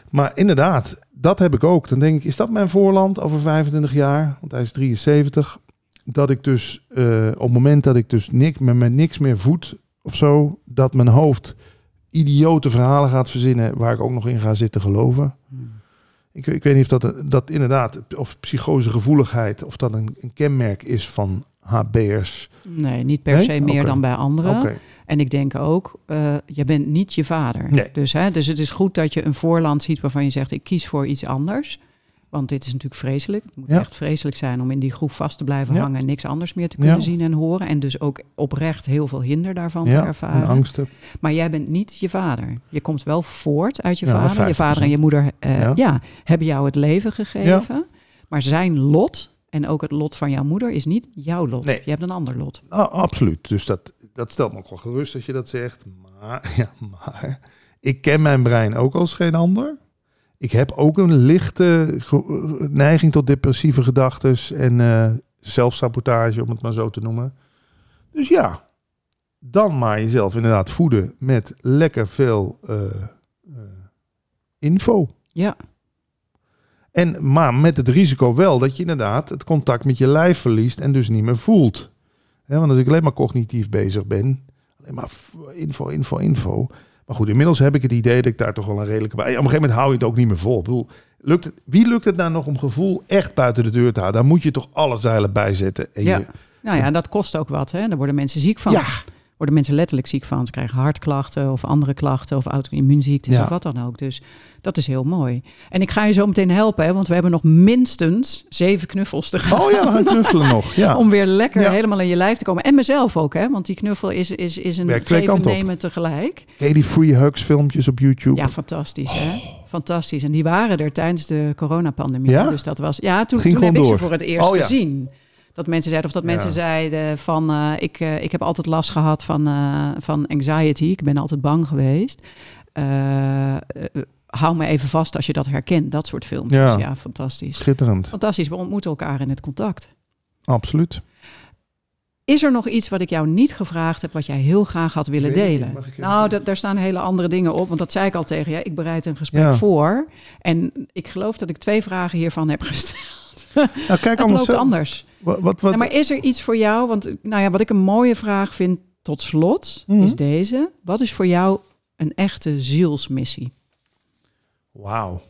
Maar inderdaad, dat heb ik ook. Dan denk ik, is dat mijn voorland over 25 jaar? Want hij is 73. Dat ik dus eh, op het moment dat ik dus niks, met, met niks meer voed of zo, dat mijn hoofd idiote verhalen gaat verzinnen waar ik ook nog in ga zitten geloven. Hmm. Ik, ik weet niet of dat, dat inderdaad, of psychosegevoeligheid, of dat een, een kenmerk is van HB'ers. Nee, niet per Nee? se meer dan bij anderen. Oké, En ik denk ook, eh, je bent niet je vader. Nee. Dus, hè, dus het is goed dat je een voorland ziet waarvan je zegt, ik kies voor iets anders. Want dit is natuurlijk vreselijk. Het moet Ja. echt vreselijk zijn om in die groef vast te blijven Ja. hangen en niks anders meer te kunnen Ja. zien en horen. En dus ook oprecht heel veel hinder daarvan te ervaren. en angsten. Maar jij bent niet je vader. Je komt wel voort uit je vader. Je 50%. vader en je moeder eh, Ja. hebben jou het leven gegeven. Maar zijn lot en ook het lot van jouw moeder is niet jouw lot. Nee. Je hebt een ander lot. Ah, absoluut. Dus dat, dat stelt me ook wel gerust als je dat zegt. Maar, *laughs* ja, maar ik ken mijn brein ook als geen ander. Ik heb ook een lichte neiging tot depressieve gedachten en eh, zelfsabotage, om het maar zo te noemen. Dus ja, dan maar jezelf inderdaad voeden met lekker veel eh, eh, info. Ja, En, maar met het risico wel dat je inderdaad het contact met je lijf verliest en dus niet meer voelt. Want als ik alleen maar cognitief bezig ben, alleen maar info, info, info. Maar goed, inmiddels heb ik het idee dat ik daar toch wel een redelijke bij. Op een gegeven moment hou je het ook niet meer vol. Ik bedoel, lukt het, wie lukt het nou nog om gevoel echt buiten de deur te houden? Daar moet je toch alle zeilen bij zetten. En Ja. je- nou ja, dat kost ook wat. Hè? Daar worden mensen ziek van. ja, Worden mensen letterlijk ziek van. Ze krijgen hartklachten of andere klachten of auto-immuunziektes Ja. of wat dan ook. Dus dat is heel mooi. En ik ga je zo meteen helpen, hè, want we hebben nog minstens zeven knuffels te gaan. oh ja, we gaan knuffelen nog. Ja. *laughs* Om weer lekker Ja. helemaal in je lijf te komen. En mezelf ook, hè? Want die knuffel is, is, is een geven nemen tegelijk. Ken je die free hugs filmpjes op YouTube? Ja, fantastisch, hè? Fantastisch. En die waren er tijdens de coronapandemie. Ja? Dus dat was... Ja, toen, Ging toen heb gewoon ik door. ze voor het eerst Oh, ja. gezien. Dat mensen zeiden, of dat Ja. mensen zeiden van... eh, ik, eh, ik heb altijd last gehad van, eh, van anxiety. Ik ben altijd bang geweest. Hou me even vast als je dat herkent. Dat soort filmpjes. Ja. Ja, fantastisch. Schitterend. Fantastisch. We ontmoeten elkaar in het contact. Absoluut. Is er nog iets wat ik jou niet gevraagd heb, wat jij heel graag had willen delen? nou, da- daar staan hele andere dingen op, want dat zei ik al tegen je. Ik bereid een gesprek Ja. voor. En ik geloof dat ik twee vragen hiervan heb gesteld. Nou, kijk *laughs* Het anders. loopt anders. Wat, wat, wat, Nou, maar is er iets voor jou? Want nou ja, wat ik een mooie vraag vind tot slot, Mhm. is deze. Wat is voor jou een echte zielsmissie? Wauw.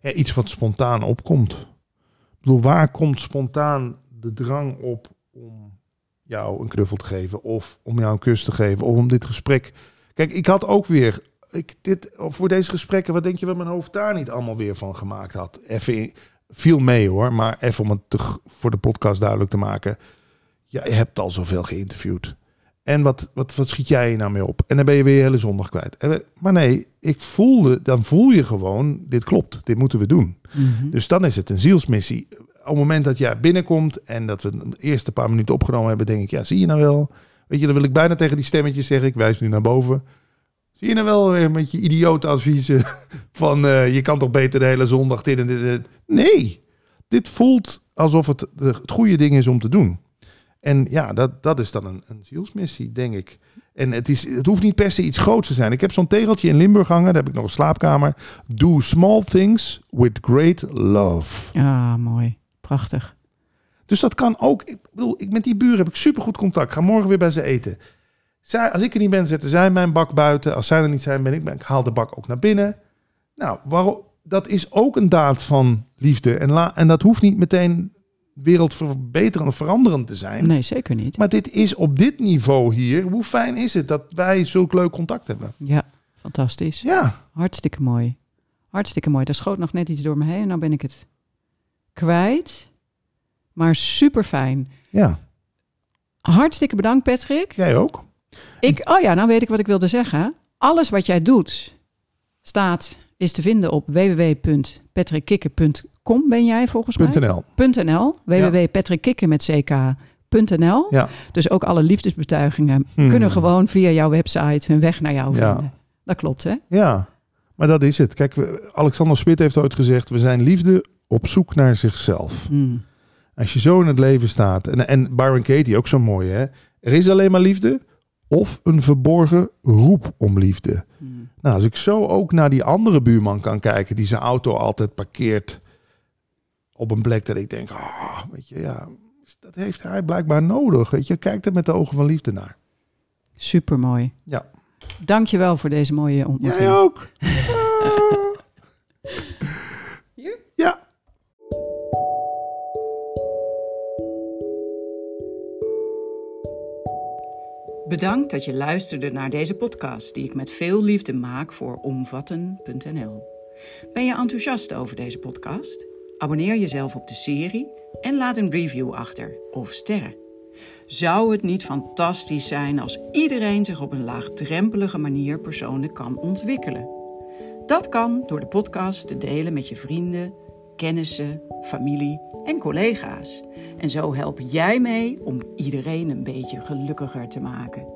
Ja, iets wat spontaan opkomt. Ik bedoel, waar komt spontaan de drang op om jou een knuffel te geven? Of om jou een kus te geven? Of om dit gesprek... Kijk, ik had ook weer... Ik, dit, voor deze gesprekken, wat denk je wat mijn hoofd daar niet allemaal weer van gemaakt had? Even in- viel mee hoor, maar even om het te voor de podcast duidelijk te maken. Ja, je hebt al zoveel geïnterviewd. En wat, wat, wat schiet jij je nou mee op? En dan ben je weer je hele zondag kwijt. En we- Maar nee, ik voelde, dan voel je gewoon, dit klopt, dit moeten we doen. Dus dan is het een zielsmissie. Op het moment dat jij binnenkomt en dat we de eerste paar minuten opgenomen hebben, denk ik, ja, zie je nou wel? Weet je, dan wil ik bijna tegen die stemmetjes zeggen, ik wijs nu naar boven. Zie je nou wel weer met je idiote adviezen *laughs* van eh, je kan toch beter de hele zondag dit en dit. Nee, dit voelt alsof het het goede ding is om te doen. En ja, dat, dat is dan een, een zielsmissie, denk ik. En het, is, het hoeft niet per se iets groots te zijn. Ik heb zo'n tegeltje in Limburg hangen, daar heb ik nog een slaapkamer. Do small things with great love. Ah, mooi. Prachtig. Dus dat kan ook. Ik bedoel, ik, met die buren heb ik supergoed contact. Ga morgen weer bij ze eten. Zij, als ik er niet ben, zetten zij mijn bak buiten. Als zij er niet zijn, ben ik, ben, ik haal de bak ook naar binnen. Nou, waarom, dat is ook een daad van liefde. En, la, en dat hoeft niet meteen wereldverbeterend of veranderend te zijn. Nee, zeker niet. Maar dit is op dit niveau hier. Hoe fijn is het dat wij zulk leuk contact hebben? Ja, fantastisch. Ja, Hartstikke mooi. Hartstikke mooi. Daar schoot nog net iets door me heen en nou ben ik het kwijt. Maar super fijn. ja. Hartstikke bedankt, Patrick. Jij ook? Ik, oh ja, nou weet ik wat ik wilde zeggen. Alles wat jij doet staat, is te vinden op www.patrickkikken.com ben jij volgens mij. .nl. .nl. met ck.nl. Ja. Dus ook alle liefdesbetuigingen Hmm. kunnen gewoon via jouw website hun weg naar jou Ja. vinden. Dat klopt, hè? Ja, maar dat is het. Kijk, Alexander Smit heeft ooit gezegd: we zijn liefde op zoek naar zichzelf. Hmm. Als je zo in het leven staat, en, en Byron Katie ook zo mooi, hè? Er is alleen maar liefde of een verborgen roep om liefde. Hmm. Nou, als ik zo ook naar die andere buurman kan kijken, die zijn auto altijd parkeert op een plek dat ik denk, ah, weet je, ja, dat heeft hij blijkbaar nodig. Weet je, kijk er met de ogen van liefde naar. Super mooi. Ja. Dankjewel voor deze mooie ontmoeting. Jij ook. *laughs* Bedankt dat je luisterde naar deze podcast die ik met veel liefde maak voor omvatten.nl. Ben je enthousiast over deze podcast? Abonneer jezelf op de serie en laat een review achter of sterren. Zou het niet fantastisch zijn als iedereen zich op een laagdrempelige manier persoonlijk kan ontwikkelen? Dat kan door de podcast te delen met je vrienden, kennissen, familie en collega's. En zo help jij mee om iedereen een beetje gelukkiger te maken.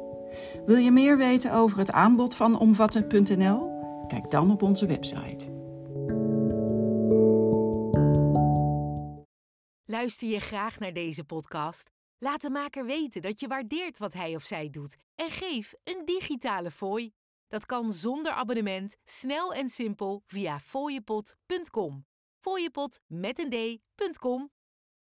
Wil je meer weten over het aanbod van omvatten.nl? Kijk dan op onze website. Luister je graag naar deze podcast? Laat de maker weten dat je waardeert wat hij of zij doet en geef een digitale fooi. Dat kan zonder abonnement, snel en simpel via fooiepot.com. Fooiepot met